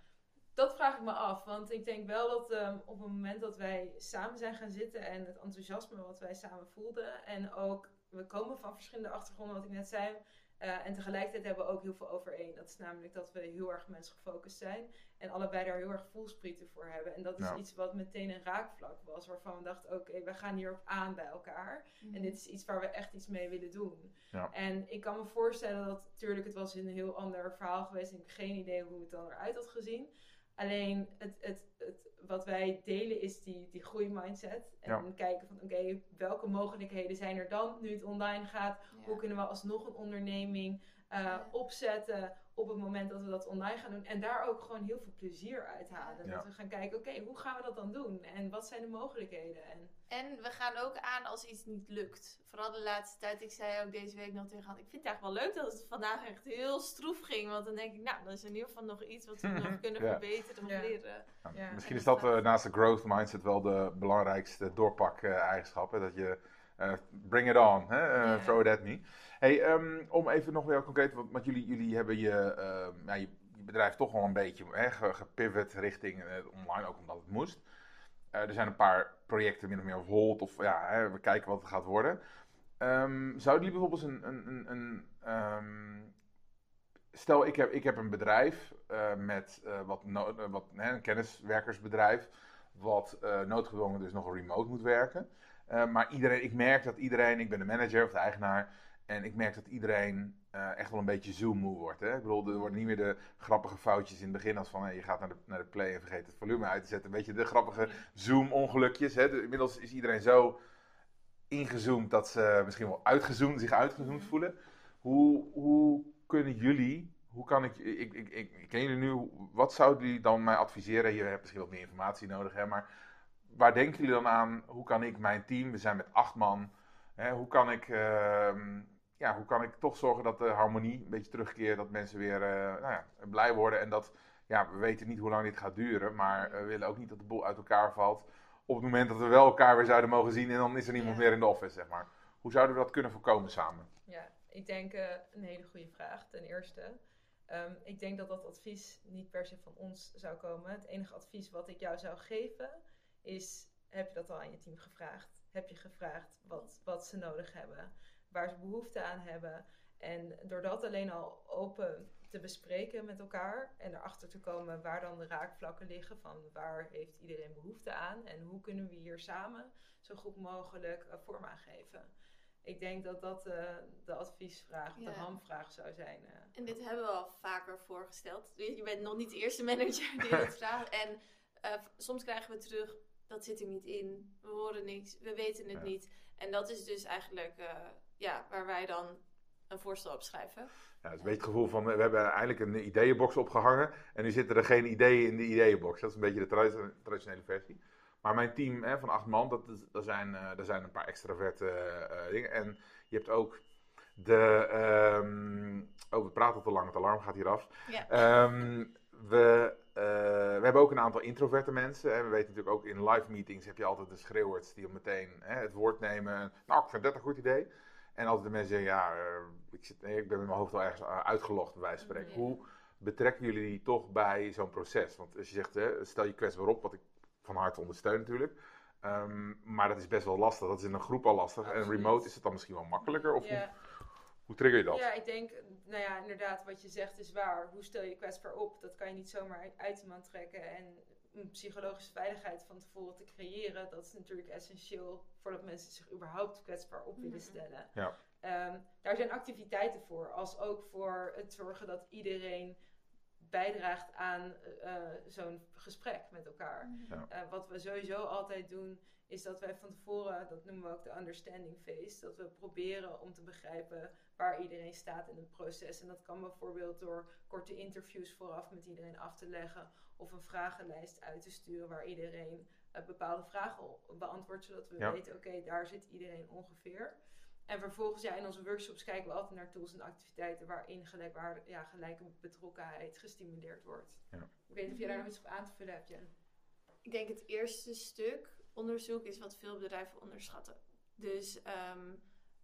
Dat vraag ik me af, want ik denk wel dat ehm, op het moment dat wij samen zijn gaan zitten en het enthousiasme wat wij samen voelden en ook, we komen van verschillende achtergronden, wat ik net zei, eh, en tegelijkertijd hebben we ook heel veel overeen. Dat is namelijk dat we heel erg mensgefocust zijn en allebei daar heel erg voelsprieten voor hebben. En dat is Ja. iets wat meteen een raakvlak was, waarvan we dachten, oké, we gaan hierop aan bij elkaar. En dit is iets waar we echt iets mee willen doen. Ja. En ik kan me voorstellen dat, natuurlijk, het was een heel ander verhaal geweest. En ik heb geen idee hoe het dan eruit had gezien. Alleen het, het, het, wat wij delen is die, die groeimindset. En Ja. kijken van, oké, welke mogelijkheden zijn er dan nu het online gaat? Ja. Hoe kunnen we alsnog een onderneming eh, Ja. opzetten op het moment dat we dat online gaan doen? En daar ook gewoon heel veel plezier uit halen. Ja. Dat we gaan kijken, oké, hoe gaan we dat dan doen? En wat zijn de mogelijkheden? En, En we gaan ook aan als iets niet lukt. Vooral de laatste tijd. Ik zei ook deze week nog tegen Han. Ik vind het eigenlijk wel leuk dat het vandaag echt heel stroef ging. Want dan denk ik, nou, dan is er in ieder geval nog iets wat we nog <laughs> kunnen Ja. verbeteren of Ja. leren. Ja. misschien is dat eh, naast de growth mindset wel de belangrijkste doorpak-eigenschap. dat je eh, bring it on, hè? eh, throw it at me. Ehm, om even nog weer concreet, want, jullie, jullie hebben je, ehm, je, je bedrijf toch wel een beetje hè, ge- gepivot richting eh, online, ook omdat het moest. Eh, er zijn een paar projecten min of meer op hold, of ja, hè, we kijken wat het gaat worden. Ehm, zouden jullie bijvoorbeeld een, een, een, een stel ik heb, ik heb een bedrijf eh, met wat, wat hè, een kenniswerkersbedrijf, wat noodgedwongen dus nog remote moet werken. Maar iedereen, ik merk dat iedereen, ik ben de manager of de eigenaar, en ik merk dat iedereen eh, echt wel een beetje Zoom-moe wordt. Hè? Ik bedoel, er worden niet meer de grappige foutjes in het begin als van je gaat naar de, naar de play en vergeet het volume uit te zetten. Weet je, de grappige Zoom-ongelukjes. Hè? De- inmiddels is iedereen zo ingezoomd dat ze misschien wel uitgezoomd, zich uitgezoomd voelen. Hoe, hoe kunnen jullie, hoe kan ik, ik, ik, ik, ik ken jullie nu, wat zouden jullie dan mij adviseren? Je hebt misschien wat meer informatie nodig, hè, maar waar denken jullie dan aan? Hoe kan ik mijn team, we zijn met acht man, hè, hoe, kan ik, ehm, ja, hoe kan ik toch zorgen dat de harmonie een beetje terugkeert, dat mensen weer eh, nou ja, blij worden en dat, ja, we weten niet hoe lang dit gaat duren, maar we willen ook niet dat de boel uit elkaar valt op het moment dat we wel elkaar weer zouden mogen zien en dan is er niemand Ja. meer in de office, zeg maar. Hoe zouden we dat kunnen voorkomen samen? Ja, ik denk eh, een hele goede vraag. Ten eerste, Ehm, ik denk dat dat advies niet per se van ons zou komen. Het enige advies wat ik jou zou geven is: heb je dat al aan je team gevraagd? Heb je gevraagd wat, wat ze nodig hebben, waar ze behoefte aan hebben? En door dat alleen al open te bespreken met elkaar en erachter te komen waar dan de raakvlakken liggen van waar heeft iedereen behoefte aan en hoe kunnen we hier samen zo goed mogelijk uh, vorm aan geven. Ik denk dat dat uh, de adviesvraag, Ja. de hamvraag zou zijn. eh. En dit hebben we al vaker voorgesteld. Je bent nog niet de eerste manager die dit <laughs> vraagt. En eh, soms krijgen we terug, dat zit er niet in. We horen niks, we weten het Ja. niet. En dat is dus eigenlijk eh, ja, waar wij dan een voorstel op schrijven. Ja, het is een beetje het gevoel van, we hebben eigenlijk een ideeënbox opgehangen en nu zitten er geen ideeën in de ideeënbox. Dat is een beetje de tradi- traditionele versie. Maar mijn team hè, van acht man, dat, zijn, eh, daar zijn een paar extraverte eh, dingen. En je hebt ook de... ehm, oh, we praten te lang, het alarm gaat hier af. Ja. Ehm, we, eh, we hebben ook een aantal introverte mensen. En we weten natuurlijk ook in live meetings heb je altijd de schreeuwers die meteen hè, het woord nemen. Nou, ik vind dat een goed idee. En altijd de mensen zeggen, ja, eh, ik, zit, nee, ik ben met mijn hoofd al ergens eh, uitgelogd, bij wijze van spreken. Ja. Hoe betrekken jullie die toch bij zo'n proces? Want als je zegt, hè, stel je kwetsbaar op, wat ik van harte ondersteun natuurlijk. Ehm, maar dat is best wel lastig. Dat is in een groep al lastig. En remote is het dan misschien wel makkelijker? Of hoe, Ja. hoe trigger je dat? Ja, ik denk, nou ja, inderdaad, wat je zegt is waar. Hoe stel je je kwetsbaar op? Dat kan je niet zomaar uit iemand trekken. En een psychologische veiligheid van tevoren te creëren, dat is natuurlijk essentieel voordat mensen zich überhaupt kwetsbaar op willen Mhm. stellen. Ja. Ehm, daar zijn activiteiten voor, als ook voor het zorgen dat iedereen bijdraagt aan eh, zo'n gesprek met elkaar. Ja. Eh, wat we sowieso altijd doen, is dat wij van tevoren, dat noemen we ook de understanding phase, dat we proberen om te begrijpen waar iedereen staat in het proces. En dat kan bijvoorbeeld door korte interviews vooraf met iedereen af te leggen of een vragenlijst uit te sturen waar iedereen eh, bepaalde vragen beantwoordt, zodat we Ja. weten, oké, daar zit iedereen ongeveer. En vervolgens, ja, in onze workshops kijken we altijd naar tools en activiteiten waarin gelijkwaardig, ja, gelijke betrokkenheid gestimuleerd wordt. Ja. Ik weet niet of jij daar nog iets op aan te vullen hebt, Jen. Ik denk het eerste stuk onderzoek is wat veel bedrijven onderschatten. Dus ehm,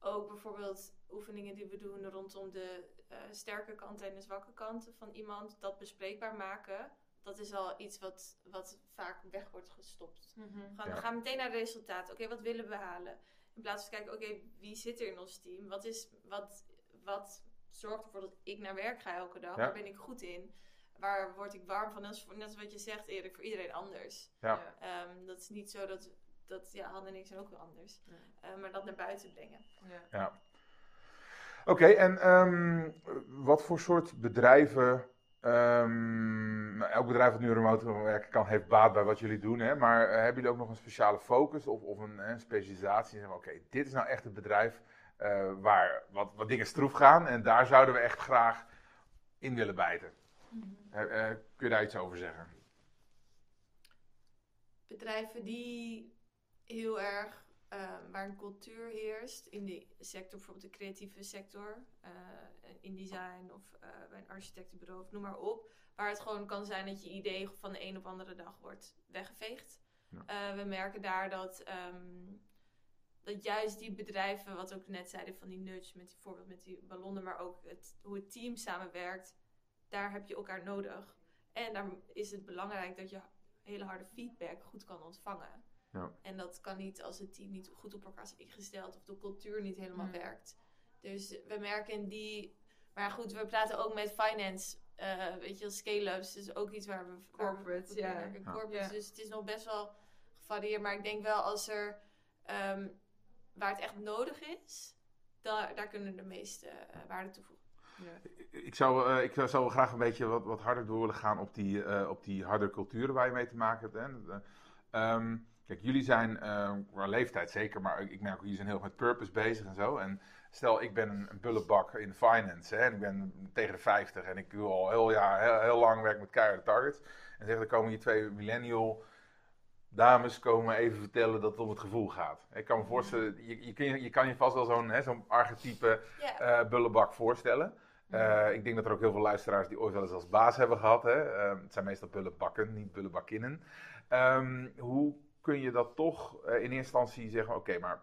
ook bijvoorbeeld oefeningen die we doen rondom de eh, sterke kanten en de zwakke kanten van iemand, dat bespreekbaar maken. Dat is al iets wat, wat vaak weg wordt gestopt. We gaan, Ja. we gaan meteen naar de resultaten. Oké, wat willen we halen? In plaats van te kijken, oké, wie zit er in ons team? Wat, is, wat, wat zorgt ervoor dat ik naar werk ga elke dag? Ja. Waar ben ik goed in? Waar word ik warm van? Net als wat je zegt, Erik, voor iedereen anders. Ja. Ehm, dat is niet zo dat, dat ja, Han en ik zijn ook wel anders. Ja. Eh, maar dat naar buiten brengen. Ja. Oké, en ehm, wat voor soort bedrijven, ehm, nou, elk bedrijf dat nu remote werken kan, heeft baat bij wat jullie doen, hè? maar eh, hebben jullie ook nog een speciale focus of, of een, eh, specialisatie? Oké, dit is nou echt het bedrijf eh, waar wat, wat dingen stroef gaan en daar zouden we echt graag in willen bijten. Eh, eh, kun je daar iets over zeggen? Bedrijven die heel erg, eh, waar een cultuur heerst, in de sector, bijvoorbeeld de creatieve sector, eh, in design of eh, bij een architectenbureau of noem maar op. Waar het gewoon kan zijn dat je idee van de een op andere dag wordt weggeveegd. Ja. Eh, we merken daar dat, ehm, dat juist die bedrijven, wat ook net zeiden van die nudge, met die voorbeeld met die ballonnen, maar ook het, hoe het team samenwerkt, daar heb je elkaar nodig. En daar is het belangrijk dat je hele harde feedback goed kan ontvangen. Ja. En dat kan niet als het team niet goed op elkaar is ingesteld of de cultuur niet helemaal Mm. werkt. Dus we merken die. Maar goed, we praten ook met finance. eh, weet je, scale-ups is ook iets waar we. Corporate, ja. werken. Corporates, Ja. Dus het is nog best wel gevarieerd. Maar ik denk wel als er. ehm, waar het echt nodig is, daar, daar kunnen we de meeste eh, waarde toevoegen. Ik zou, eh, ik zou graag een beetje wat, wat harder door willen gaan op die, eh, op die harde culturen waar je mee te maken hebt. Hè. Eh, ehm, kijk, jullie zijn eh, qua leeftijd zeker, maar ik, merk ook jullie zijn heel erg met purpose bezig en zo. En stel, ik ben een, een bullebak in finance hè, en ik ben tegen de 50 en ik doe al heel, jaar, heel, heel lang werk met keiharde targets. En zeg, er komen hier twee millennial dames komen even vertellen dat het om het gevoel gaat. Ik kan me voorstellen, je, je, je, je kan je vast wel zo'n zo'n archetype Ja, eh bullebak voorstellen. Eh, ik denk dat er ook heel veel luisteraars die ooit wel eens als baas hebben gehad. Hè? Eh, het zijn meestal bullebakken, niet bullebakkinnen. Ehm, hoe kun je dat toch eh, in eerste instantie zeggen: oké, maar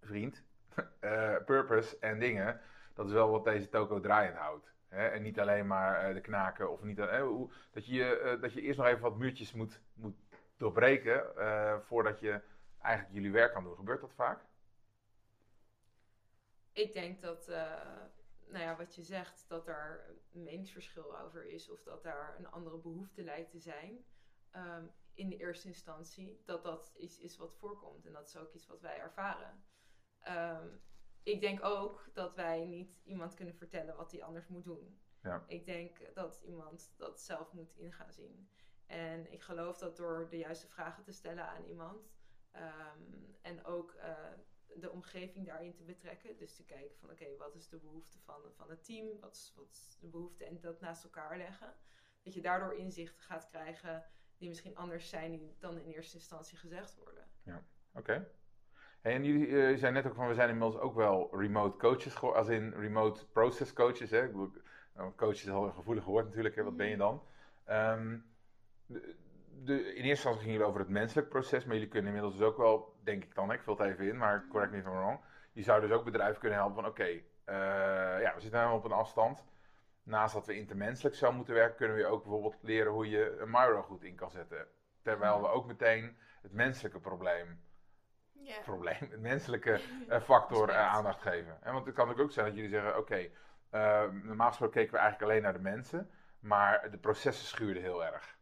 vriend, <laughs> eh, purpose en dingen, dat is wel wat deze toko draaiend houdt. Hè? En niet alleen maar eh, de knaken of niet. dat, je, dat je eerst nog even wat muurtjes moet, moet doorbreken voordat je eigenlijk jullie werk kan doen. Gebeurt dat vaak? Ik denk dat, nou ja, wat je zegt, dat daar een meningsverschil over is of dat daar een andere behoefte lijkt te zijn. ehm, in de eerste instantie, dat dat iets is wat voorkomt. En dat is ook iets wat wij ervaren. Ehm, ik denk ook dat wij niet iemand kunnen vertellen wat hij anders moet doen. Ja. Ik denk dat iemand dat zelf moet in gaan zien. En ik geloof dat door de juiste vragen te stellen aan iemand ehm, en ook eh, de omgeving daarin te betrekken. Dus te kijken van oké, wat is de behoefte van, van het team? Wat is, wat is de behoefte? En dat naast elkaar leggen. Dat je daardoor inzichten gaat krijgen die misschien anders zijn dan in eerste instantie gezegd worden. Oké. Hey, en jullie eh, zijn net ook van, we zijn inmiddels ook wel remote coaches, als in remote process coaches. Hè? Ik bedoel, nou, coach is al een gevoelig woord natuurlijk, hè? wat ben je dan? Ehm, de, de, in eerste instantie gingen jullie over het menselijk proces, maar jullie kunnen inmiddels dus ook wel, denk ik dan, hè, ik vul het even in, maar correct me if I'm wrong. Je zou dus ook bedrijven kunnen helpen van, oké, eh, ja, we zitten helemaal op een afstand. Naast dat we intermenselijk zou moeten werken, kunnen we ook bijvoorbeeld leren hoe je een Miro goed in kan zetten. Terwijl we ook meteen het menselijke probleem probleem, het menselijke <laughs> eh, factor eh, aandacht geven. En want het kan ook zijn dat jullie zeggen, oké, eh, normaal gesproken keken we eigenlijk alleen naar de mensen, maar de processen schuurden heel erg.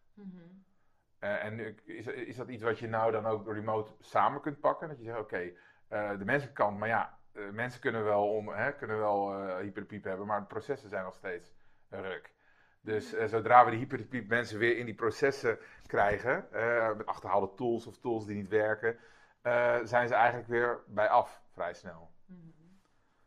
Eh, en nu- is, is dat iets wat je nou dan ook remote samen kunt pakken? Dat je zegt, oké, de menselijke kant, maar ja, eh, mensen kunnen wel, om, hè, kunnen wel eh hyper de piep hebben, maar de processen zijn nog steeds een ruk. Dus eh, zodra we die hyper de piep mensen weer in die processen krijgen, eh, met achterhaalde tools of tools die niet werken, eh, zijn ze eigenlijk weer bij af, vrij snel.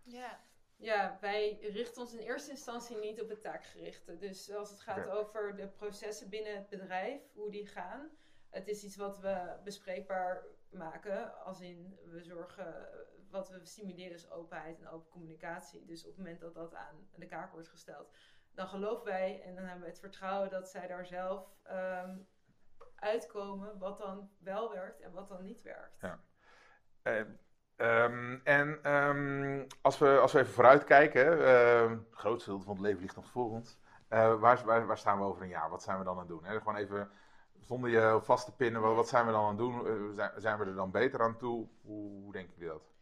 Ja. Ja, wij richten ons in eerste instantie niet op het taakgerichte. Dus als het gaat over de processen binnen het bedrijf, hoe die gaan. Het is iets wat we bespreekbaar maken. Als in, we zorgen, wat we stimuleren is openheid en open communicatie. Dus op het moment dat dat aan de kaak wordt gesteld, dan geloven wij en dan hebben we het vertrouwen dat zij daar zelf ehm, uitkomen wat dan wel werkt en wat dan niet werkt. Ja. Eh, ehm, en ehm, als, we, als we even vooruitkijken, hè, ehm, het grootste van het leven ligt nog voor ons. Eh, waar, waar, waar staan we over een jaar? Wat zijn we dan aan het doen? Gewoon even zonder je vast te pinnen, wat, zijn we dan aan het doen? Eh, zijn, we er dan beter aan toe? Hoe, hoe denken dat?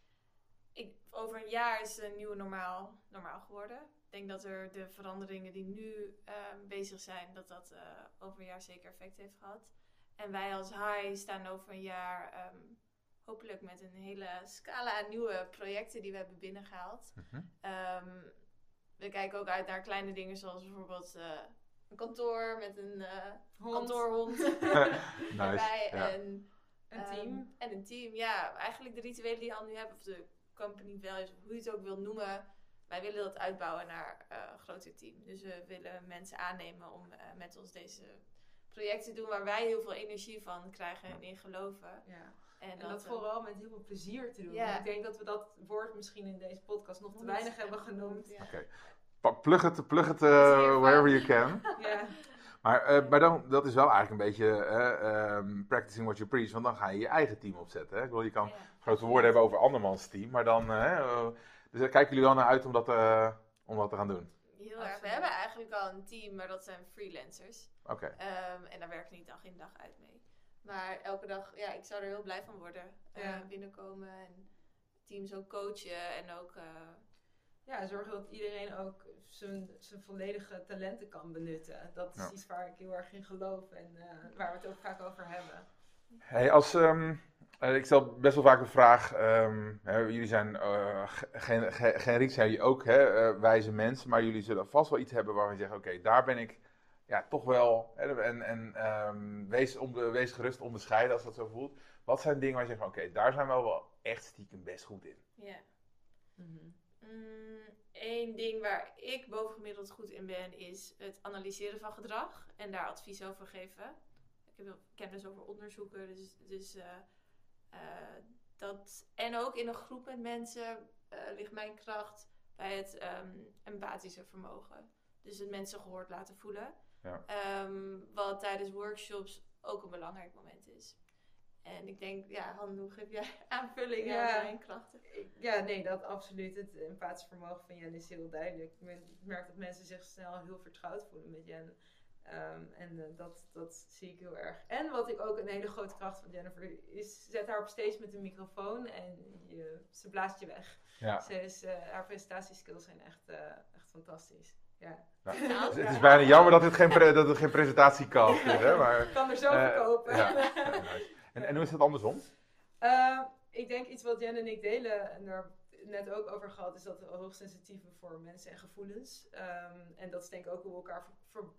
Over een jaar is een nieuwe normaal, normaal geworden. Ik denk dat er de veranderingen die nu ehm, bezig zijn, dat dat eh, over een jaar zeker effect heeft gehad. En wij als HI staan over een jaar ehm, hopelijk met een hele scala aan nieuwe projecten die we hebben binnengehaald. Ehm, we kijken ook uit naar kleine dingen zoals bijvoorbeeld eh, een kantoor met een eh, Hond. kantoorhond <laughs> nice. erbij. Ja. En Een team. en een team, ja. Eigenlijk de rituelen die Han nu hebben, of de company values, of hoe je het ook wil noemen. Wij willen dat uitbouwen naar eh, een groter team. Dus we willen mensen aannemen om eh, met ons deze projecten te doen waar wij heel veel energie van krijgen en in geloven. Ja. En, En dat dat, vooral met heel veel plezier te doen. Ja. Ik denk dat we dat woord misschien in deze podcast nog te weinig en hebben genoemd. ja. Oké. Plug het, plug het eh, wherever you can. Ja. Maar, eh, maar dan, dat is wel eigenlijk een beetje eh, ehm, practicing what you preach, want dan ga je je eigen team opzetten. Hè? Ik bedoel, je kan Ja. grote woorden hebben over andermans team, maar dan... eh, dus daar kijken jullie wel naar uit om dat, eh, om dat te gaan doen? Heel erg. We hebben eigenlijk al een team, maar dat zijn freelancers. Oké. Ehm, en daar werk ik niet dag in dag uit mee. Maar elke dag, ja, ik zou er heel blij van worden. Eh, Ja. binnenkomen en teams ook coachen en ook... ja, zorgen dat iedereen ook zijn, zijn volledige talenten kan benutten. Dat is Ja. iets waar ik heel erg in geloof en eh, waar we het ook vaak over hebben. Hey, als, ehm, eh, ik stel best wel vaak de vraag, ehm, hè, jullie zijn eh, ge- gen- ge- generiek zijn jullie ook hè, eh, wijze mensen, maar jullie zullen vast wel iets hebben waarvan je zegt, oké, daar ben ik ja, toch wel, hè, en, en ehm, wees, onbe- wees gerust onbescheiden als dat zo voelt. Wat zijn dingen waar je zegt, van, oké, daar zijn we wel echt stiekem best goed in? ja. Eén ding waar ik bovengemiddeld goed in ben, is het analyseren van gedrag en daar advies over geven. Ik heb wel kennis over onderzoeken, dus, dus eh, eh, dat. En ook in een groep met mensen eh, ligt mijn kracht bij het ehm, empathische vermogen. Dus het mensen gehoord laten voelen. Ja. Ehm, wat tijdens workshops ook een belangrijk moment is. En ik denk, ja, Han, hoe geef jij <laughs> aanvulling Ja. aan mijn krachten? Ik- Ja, nee, dat absoluut. Het empathisch vermogen van Jen is heel duidelijk. Ik merk dat mensen zich snel heel vertrouwd voelen met Jen. Ehm, en eh, dat, dat zie ik heel erg. En wat ik ook een hele grote kracht van Jennifer is, zet haar op stage met een microfoon en je, ze blaast je weg. Ja. Ze is, eh, haar presentatieskills zijn echt eh, fantastisch. Ja. Nou, het is bijna jammer dat het geen, pre- dat het geen presentatiekast is, hè? Maar, <laughs> Ik kan er zo verkopen. ja. <laughs> En, en hoe is dat andersom? Eh, ik denk iets wat Jen en ik delen en daar net ook over gehad, is dat we hoogsensitieve voor mensen en gevoelens. Ehm, en dat is denk ik ook hoe we elkaar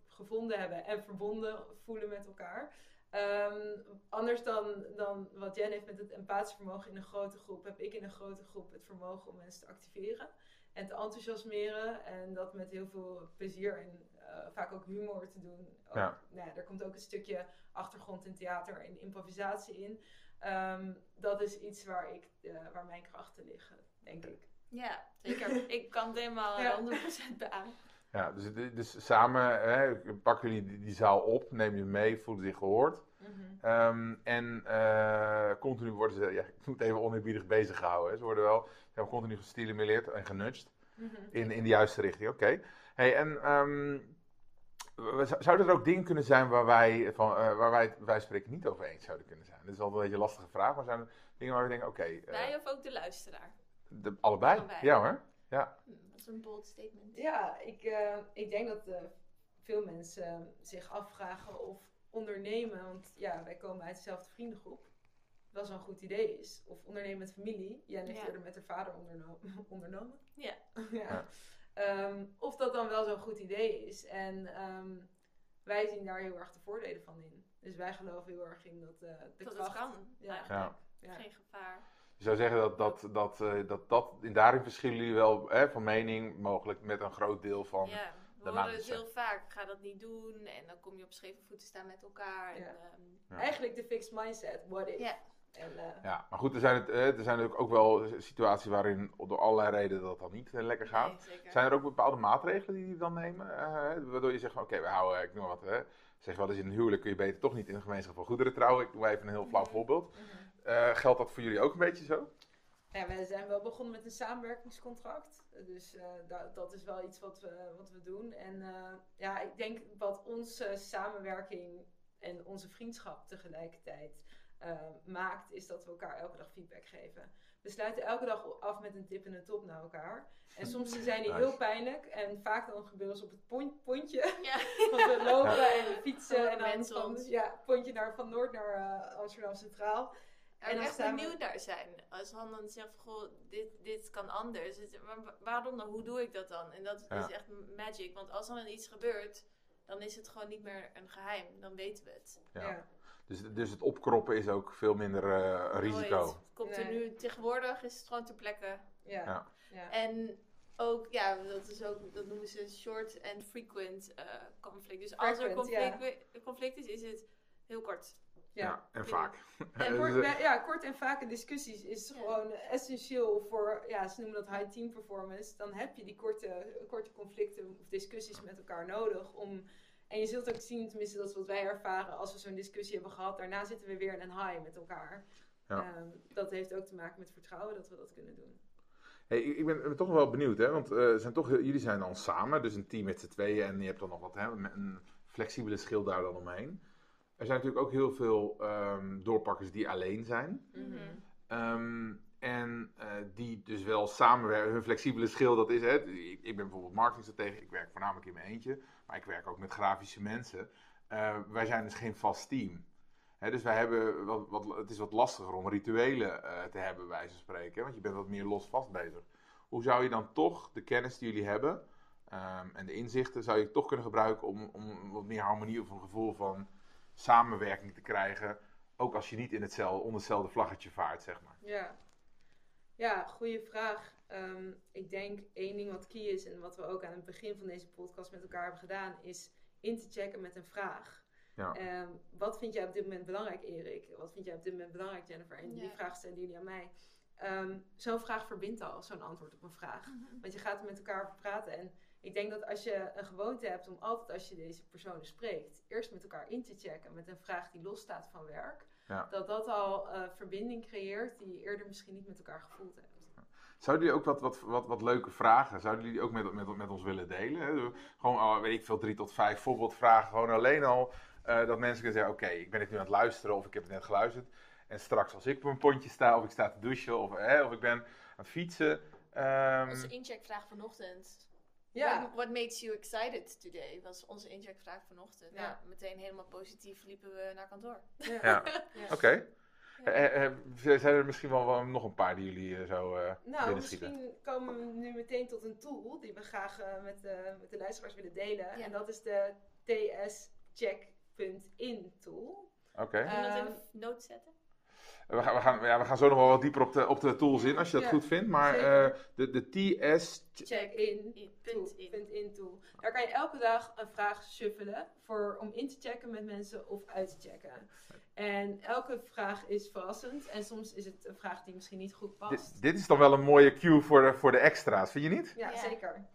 gevonden hebben en verbonden voelen met elkaar. Ehm, anders dan, dan wat Jen heeft met het empathische vermogen in een grote groep, heb ik in een grote groep het vermogen om mensen te activeren en te enthousiasmeren. En dat met heel veel plezier en vaak ook humor te doen. Ook, Ja. nou ja, er komt ook een stukje achtergrond in theater en improvisatie in. Ehm, dat is iets waar, ik, eh, waar mijn krachten liggen, denk ik. Ja, zeker. <laughs> ik kan het helemaal eh, Ja. 100% beamen. Ja, dus, dus samen hè, pakken jullie die, die zaal op, nemen je mee, voelen zich gehoord. Ehm, en eh, continu worden ze, ja, ik moet even oneerbiedig bezig gehouden. Hè. Ze worden wel ze hebben continu gestimuleerd en genudged in, in de juiste richting. Oké. Hey, en ehm, zouden er ook dingen kunnen zijn waar wij, van, eh, waar wij, wij spreken niet over eens zouden kunnen zijn? Dat is altijd een beetje een lastige vraag, maar zijn er dingen waar we denken, oké, eh, Wij of ook de luisteraar? de- allebei? Allebei. Ja hoor. Hm, dat is een bold statement. Ja, ik, eh, ik denk dat eh, veel mensen zich afvragen of ondernemen, want ja, wij komen uit dezelfde vriendengroep, wel zo'n goed idee is. Of ondernemen met familie. Jen heeft Ja. eerder met haar vader onderno- <laughs> ondernomen. Ja. ja. Ja. Ehm, of dat dan wel zo'n goed idee is. En ehm, wij zien daar heel erg de voordelen van in. Dus wij geloven heel erg in dat eh de Dat kracht... het kan. Ja. eigenlijk. Ja. Geen gevaar. Je zou zeggen dat dat, dat, eh, dat, dat in daarin verschillen jullie wel hè, van mening, mogelijk met een groot deel van. ja, we de horen het heel vaak. Ga dat niet doen. En dan kom je op scheve voeten staan met elkaar. Ja. En, ehm, Ja. Eigenlijk de fixed mindset, what if. En, eh, Ja, maar goed, er zijn, het, eh, er zijn natuurlijk ook wel situaties waarin door allerlei redenen dat dan niet eh, lekker gaat. nee. Zijn er ook bepaalde maatregelen die jullie dan nemen? waardoor je zegt van oké, we houden, ik noem wat, hè, zeg wel eens in een huwelijk kun je beter toch niet in een gemeenschap van goederen trouwen. Ik doe even een heel flauw Mhm. voorbeeld. mhm. Geldt dat voor jullie ook een beetje zo? Ja, we zijn wel begonnen met een samenwerkingscontract. Dus eh, da- dat is wel iets wat we, wat we doen. En ja, ik denk wat onze samenwerking en onze vriendschap tegelijkertijd eh, maakt, is dat we elkaar elke dag feedback geven. We sluiten elke dag af met een tip en een top naar elkaar. En soms <laughs> zijn die Nice. heel pijnlijk. En vaak dan gebeuren ze op het pont- pontje. Ja. <laughs> Want we lopen en we fietsen. En dan van, ja, pontje naar, van Noord naar eh, Amsterdam Centraal. En En dan echt staan we- benieuwd naar zijn. Als Han dan zegt, van, goh, dit, dit kan anders. Maar waarom dan? Hoe doe ik dat dan? En dat Ja. is echt magic. Want als er dan iets gebeurt, dan is het gewoon niet meer een geheim. Dan weten we het. Ja. Dus, dus het opkroppen is ook veel minder eh, een risico. Nooit. Het komt er nu tegenwoordig, is het gewoon ter plekke. Ja. Ja. ja. En ook, ja, dat is ook, dat noemen ze short and frequent eh, conflict. Dus als er ja. conflict, conflict is, is het heel kort. Ja. Ja. en vaak. En <laughs> Dus, kort, eh, ja, kort en vake discussies is Ja. gewoon essentieel voor, ja, ze noemen dat high team performance. Dan heb je die korte, korte conflicten of discussies met elkaar nodig om. En je zult ook zien, tenminste dat is wat wij ervaren, als we zo'n discussie hebben gehad, daarna zitten we weer in een high met elkaar. Ja. Ehm, dat heeft ook te maken met vertrouwen dat we dat kunnen doen. Hey, ik ben, ben toch wel benieuwd, hè? want eh, zijn toch, jullie zijn dan samen, dus een team met z'n tweeën en je hebt dan nog wat, hè, een flexibele schil daar dan omheen. Er zijn natuurlijk ook heel veel ehm, doorpakkers die alleen zijn. Mhm. Ehm, en eh, die dus wel samenwerken. Hun flexibele schil, dat is het. Ik, ben bijvoorbeeld marketingstratege. Ik werk voornamelijk in mijn eentje. Maar ik werk ook met grafische mensen. Eh, wij zijn dus geen vast team. Hè, dus wij hebben wat, wat, het is wat lastiger om rituelen eh, te hebben, bij wijze spreken. Want je bent wat meer los-vast bezig. Hoe zou je dan toch de kennis die jullie hebben ehm, en de inzichten, zou je toch kunnen gebruiken om, om wat meer harmonie of een gevoel van samenwerking te krijgen? Ook als je niet in hetzelfde, onder hetzelfde vlaggetje vaart, zeg maar. Ja, ja goede vraag. Ehm, ik denk één ding wat key is en wat we ook aan het begin van deze podcast met elkaar hebben gedaan, is in te checken met een vraag. Ja. Ehm, wat vind jij op dit moment belangrijk, Erik? Wat vind jij op dit moment belangrijk, Jennifer? En die Ja. vraag stellen jullie aan mij. Ehm, zo'n vraag verbindt al, zo'n antwoord op een vraag. Want je gaat er met elkaar over praten. En ik denk dat als je een gewoonte hebt om altijd als je deze personen spreekt, eerst met elkaar in te checken met een vraag die losstaat van werk, Ja. dat dat al eh, verbinding creëert die je eerder misschien niet met elkaar gevoeld hebt. Zouden jullie ook wat, wat, wat, wat leuke vragen, zouden jullie ook met, met, met ons willen delen? Hè? Gewoon, al, weet ik veel, drie tot vijf voorbeeldvragen. Gewoon alleen al eh, dat mensen kunnen zeggen, oké, ik ben het nu aan het luisteren of ik heb het net geluisterd. En straks als ik op een pontje sta of ik sta te douchen of, hè, of ik ben aan het fietsen. ehm, Onze incheckvraag vanochtend Ja. What, makes you excited today? Was onze incheckvraag vanochtend. Ja. Nou, meteen helemaal positief liepen we naar kantoor. Ja. Ja, <laughs> oké. Eh, eh, zijn er misschien wel, wel nog een paar die jullie eh, zo eh Nou, willen schieten? misschien komen we nu meteen tot een tool die we graag eh, met, de, met de luisteraars willen delen. Ja. En dat is de tscheck.in tool. Oké. Eh, Kun je dat in Ehm, de noot zetten? We, gaan, we, gaan, ja, we gaan zo nog wel wat dieper op de, op de tools in, als je dat Ja, goed vindt. Maar eh, de, de TS... Check-in In, punt in. Punt in tool. Daar kan je elke dag een vraag shuffelen voor, om in te checken met mensen of uit te checken. En elke vraag is verrassend en soms is het een vraag die misschien niet goed past. Dit, dit is dan wel een mooie cue voor de, voor de extra's, vind je niet? Ja, Ja. zeker.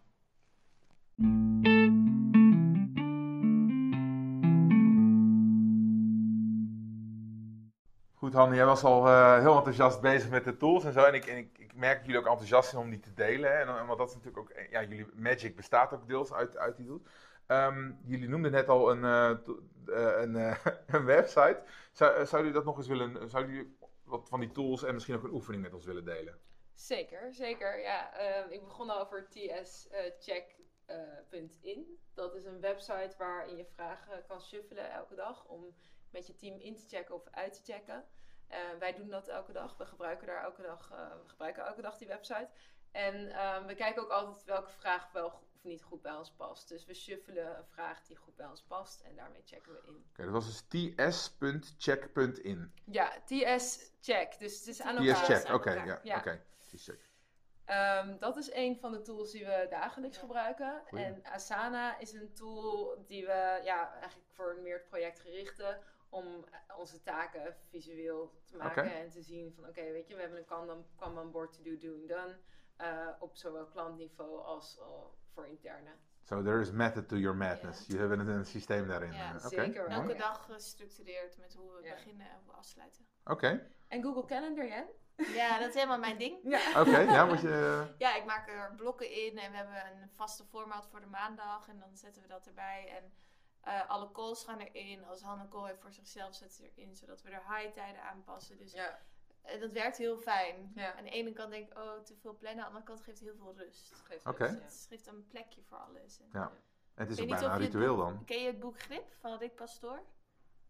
Goed, Hanne, jij was al eh, heel enthousiast bezig met de tools en zo. En ik, en ik, ik merk dat jullie ook enthousiast zijn om die te delen. Hè? En, want dat is natuurlijk ook, eh, ja, jullie Magic bestaat ook deels uit, uit die tools. Ehm, jullie noemden net al een, eh, een, <laughs> een website. Zou, zouden jullie dat nog eens willen, zouden jullie wat van die tools en misschien ook een oefening met ons willen delen? Zeker, zeker. Ja, ehm, ik begon al over tscheck.in. dat is een website waarin je vragen kan shuffelen elke dag om met je team in te checken of uit te checken. Eh, wij doen dat elke dag. We gebruiken daar elke dag, eh, we gebruiken elke dag die website. En ehm, we kijken ook altijd welke vraag wel of niet goed bij ons past. Dus we shuffelen een vraag die goed bij ons past en daarmee checken we in. Oké, dat was dus ts.check.in. Ja, TS check. Dus het is aan elkaar. TS-check, oké, ja, Ja. oké. TS-check. Ehm, dat is een van de tools die we dagelijks Ja. gebruiken. Goeie. En Asana is een tool die we ja, eigenlijk voor een meer het project gerichte om onze taken visueel te maken en te zien van oké, weet je, we hebben een Kanban, Kanban board to do, doing, done. eh, op zowel klantniveau als eh, voor interne. So there is method to your madness. Je hebt een, een systeem daarin. Ja, eh, zeker mooi. Elke Ja. dag gestructureerd met hoe we Ja. beginnen en hoe we afsluiten. Oké, En Google Calendar, Jen? Ja, dat is helemaal mijn ding. Ja. oké, ja, <laughs> moet je... Ja, ik maak er blokken in en we hebben een vaste format voor de maandag en dan zetten we dat erbij. En eh, alle calls gaan erin. Als Hanne call heeft voor zichzelf, zet ze erin, zodat we er high tijden aanpassen. Dus Ja, eh, dat werkt heel fijn. Ja. Aan de ene kant denk ik, oh, te veel plannen. Aan de andere kant geeft het heel veel rust. dat geeft Oké. rust, ja. Het geeft een plekje voor alles. En, Ja. Het is ook bijna het ritueel boek- dan. Ken je het boek Grip van Rick Pastoor?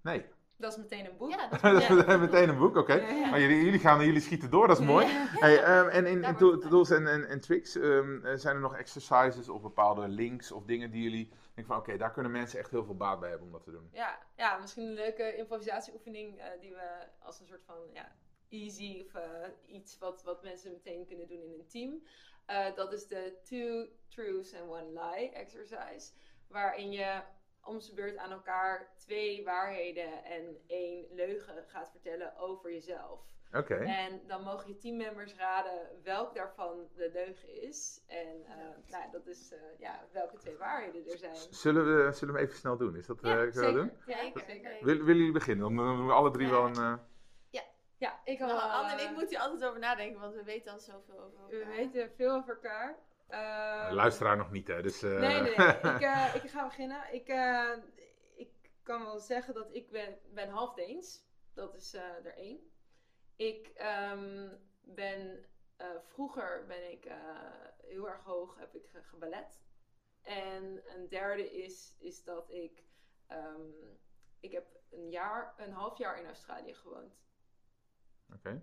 Nee, Dat is meteen een boek. Ja, dat <laughs> dat is ja. meteen een boek, oké. Ja, ja. Maar jullie, jullie gaan, jullie schieten door, dat is mooi. Hey, ehm, en in, tools en, en, en tricks, ehm, eh, zijn er nog exercises of bepaalde links of dingen die jullie denken van oké, daar kunnen mensen echt heel veel baat bij hebben om dat te doen. Ja, ja, misschien een leuke improvisatieoefening eh, die we als een soort van ja, easy of eh, iets wat, wat mensen meteen kunnen doen in een team. Eh, dat is de Two Truths and One Lie exercise. Waarin je om zijn beurt aan elkaar twee waarheden en één leugen gaat vertellen over jezelf. Oké, En dan mogen je teammembers raden welk daarvan de leugen is. En eh, nou, dat is eh, ja, welke twee waarheden er zijn. zullen, we, zullen we even snel doen? Is dat, eh, kunnen we dat doen? Ja, Zeker. zeker. Wil- willen jullie beginnen? Dan doen we alle drie Ja. wel een... eh, Ja, ik Nou. Anne en ik moeten hier altijd over nadenken, want we weten al zoveel over elkaar. We weten veel over elkaar. Ehm, luisteraar nog niet, hè? Dus, eh, Nee, nee, nee. <laughs> ik, eh, ik ga beginnen. Ik, eh, ik kan wel zeggen dat ik ben, ben half Deens. Dat is er één. Ik ehm, ben... vroeger ben ik heel erg hoog, heb ik ge- geballet. En een derde is, is dat ik... ehm, ik heb een jaar, een half jaar in Australië gewoond. Oké.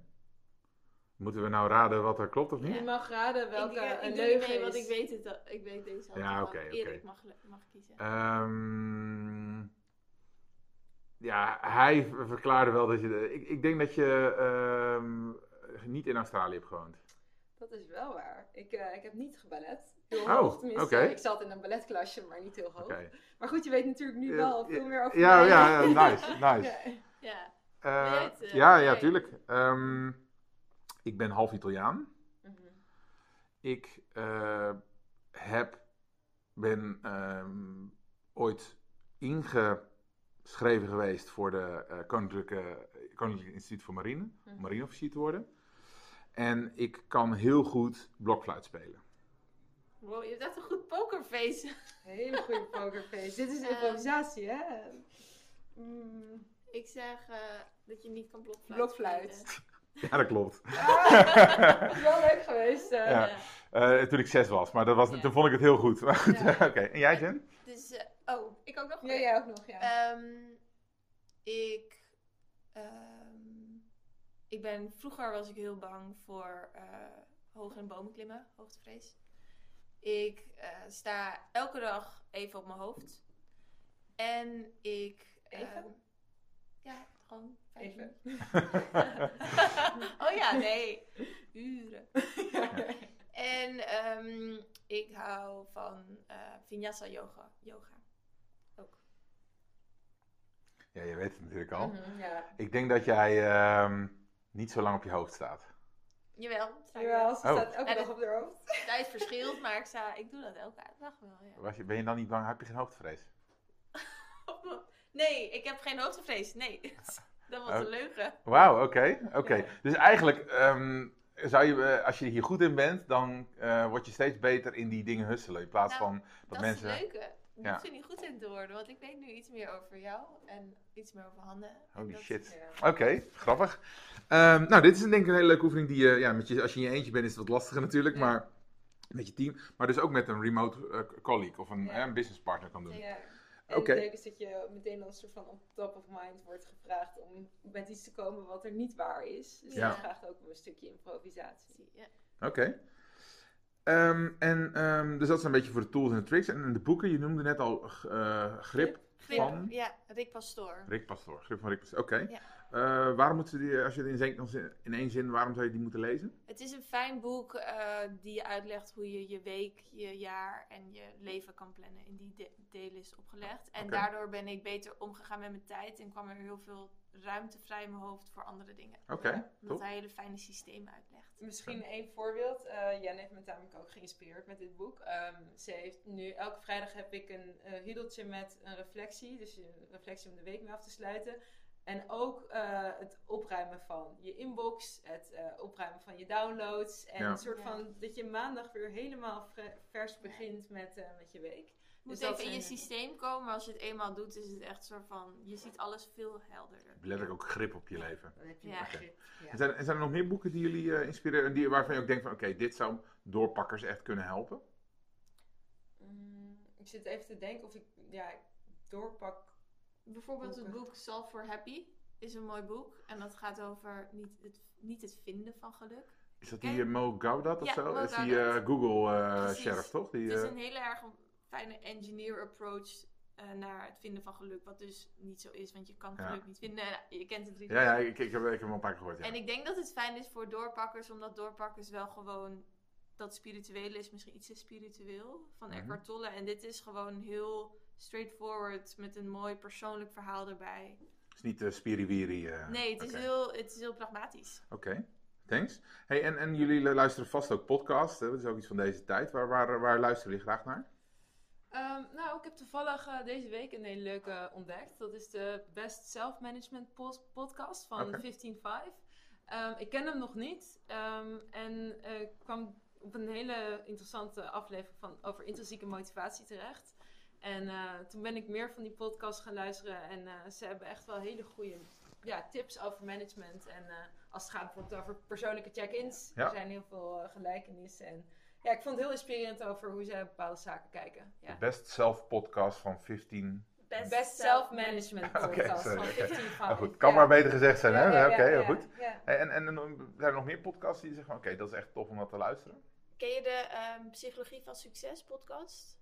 Moeten we nou raden wat er klopt of niet? Je mag raden welke ik, ik, een doe niet leugen mee, want is. ik weet het al. Ik weet deze al. Ja, oké, oké. Erik mag, mag kiezen. Ehm, ja, hij verklaarde wel dat je. ik, ik denk dat je ehm, niet in Australië hebt gewoond. Dat is wel waar. Ik, eh, ik heb niet geballet. Heel Oh, hoog tenminste. Ik zat in een balletklasje, maar niet heel hoog. Maar goed, je weet natuurlijk nu wel veel meer over Ja, mij. ja, ja, nice, <laughs> nice. Ja. Ja. Eh, het, eh, ja, ja, tuurlijk. Ehm, ik ben half Italiaan. Mhm. Ik eh, heb, ben ehm, ooit ingeschreven geweest voor de eh, Koninklijke, Koninklijk Instituut voor Marine, om Mhm. marineofficier te worden. En ik kan heel goed blokfluit spelen. Wow, je hebt echt een goed pokerface. Hele goede pokerface. Dit is <laughs> Ehm. improvisatie, hè? Mm, ik zeg eh, dat je niet kan blokfluit. Blokfluit. Ja, dat klopt. Ah, dat is wel leuk geweest. eh. Ja. Eh, toen ik zes was, maar dat was, Ja. toen vond ik het heel goed. Maar goed, Ja. <laughs> oké. En jij, Jen? Dus, eh, oh, ik ook nog? Ja, jij ook nog, ja. Ehm, ik, ehm, ik ben, vroeger was ik heel bang voor eh hoog in bomen klimmen, hoogtevrees. Ik eh, sta elke dag even op mijn hoofd. En ik... Even? ehm, ja, gewoon vijf Even. <laughs> oh ja, nee. Uren. <laughs> En ehm, ik hou van eh vinyasa yoga. yoga. Ook. Ja, je weet het natuurlijk al. Mhm, ja. Ik denk dat jij ehm, niet zo lang op je hoofd staat. Jawel, Jawel, wel. ze Oh. staat elke En dag het- op haar hoofd. Tijd verschilt, maar ik, sta, ik doe dat elke dag wel. Ja. Was je, ben je dan niet bang? Heb je geen hoofdvrees? Nee, ik heb geen hoogtevrees. Nee, <laughs> dat was <laughs> Oh. een leugen. Wauw, oké. oké. Dus eigenlijk, ehm, zou je, eh, als je hier goed in bent, dan eh, word je steeds beter in die dingen husselen. In plaats Nou, van dat, Dat, mensen... is het leuke. Je Ja. er niet goed in te worden, want ik weet nu iets meer over jou en iets meer over handen. En Holy dat- shit. Oké, grappig. Ehm, nou, dit is denk ik een hele leuke oefening die je, ja, met je, als je in je eentje bent is het wat lastiger natuurlijk, Ja. maar met je team. Maar dus ook met een remote eh, colleague of een, Ja. eh, een business partner kan doen. Ja. En Oké. het leuke is dat je meteen als soort van op top of mind wordt gevraagd om met iets te komen wat er niet waar is. Dus Ja. dat vraagt ook een stukje improvisatie. Ja. Oké. Ehm, en dus dat is een beetje voor de tools en de tricks. En de boeken, je noemde net al eh, grip Grip, van ja, Rick Pastoor. Rick Pastoor. Grip van Rick Pastoor. Oké. Ja. Eh, waarom moeten die, als je het in, zin- in één zin, waarom zou je die moeten lezen? Het is een fijn boek eh, die je uitlegt hoe je je week, je jaar en je leven kan plannen. In die de- delen is opgelegd. En daardoor ben ik beter omgegaan met mijn tijd en kwam er heel veel ruimte vrij in mijn hoofd voor andere dingen. Oké, Ja, Omdat hij hele fijne systemen uitlegt. Misschien één voorbeeld. Eh Jen heeft me namelijk ook geïnspireerd met dit boek. Ehm, ze heeft nu, elke vrijdag heb ik een eh riedeltje met een reflectie. Dus een reflectie om de week mee af te sluiten. En ook eh, het opruimen van je inbox, het eh, opruimen van je downloads. En Ja. een soort Ja. van dat je maandag weer helemaal vers begint met, eh, met je week. Je moet Dus even in je systeem komen, maar als je het eenmaal doet, is het echt zo van, je ziet alles veel helderder. Letterlijk ook grip op je leven. Dan heb je Ja. begrip. Ja. En zijn, en zijn er nog meer boeken die jullie eh, inspireren, die, waarvan je ook denkt van, oké, dit zou doorpakkers echt kunnen helpen? Mm, ik zit even te denken of ik ja, doorpak. Bijvoorbeeld het boek Solve for Happy is een mooi boek. En dat gaat over niet het, niet het vinden van geluk. Is dat die eh, Mo Gaudat of Ja, zo? Mo Dat is die eh, Google eh Precies. sheriff, toch? Die, Het is een hele erg fijne engineer approach eh, naar het vinden van geluk. Wat dus niet zo is, want je kan Ja. geluk niet vinden. Je kent het ja, ja, ik, ik, heb, ik heb hem al een paar keer gehoord, ja. En ik denk dat het fijn is voor doorpakkers, omdat doorpakkers wel gewoon dat spirituele is misschien iets te spiritueel van Mhm. Eckhart Tolle. En dit is gewoon heel straightforward met een mooi persoonlijk verhaal erbij. Het is niet uh, spiriwiri. eh, nee, het is, heel, het is heel pragmatisch. Oké, thanks. Hey, en, en jullie luisteren vast ook podcasts, dat is ook iets van deze tijd. Waar, waar, waar luisteren jullie graag naar? Ehm, nou, ik heb toevallig eh, deze week een hele leuke ontdekt. Dat is de Best Self Management pos- podcast van Oké. 155. Ehm, ik ken hem nog niet. ehm, en eh, ik kwam op een hele interessante aflevering van, over intrinsieke motivatie terecht. En eh, toen ben ik meer van die podcast gaan luisteren. En eh, ze hebben echt wel hele goede ja, tips over management. En eh, als het gaat bijvoorbeeld over persoonlijke check-ins. Ja. Er zijn heel veel gelijkenissen. En ja, ik vond het heel inspirerend over hoe zij bepaalde zaken kijken. Ja. De Best Self podcast van 15. Best Self-Management Oké, podcast sorry, van oké. 155. Oh, goed, kan maar beter gezegd zijn, hè? Ja, ja, Oké, ja, heel goed. en, en, en zijn er nog meer podcasts die van, oké, dat is echt tof om dat te luisteren? Ken je de ehm, Psychologie van Succes podcast?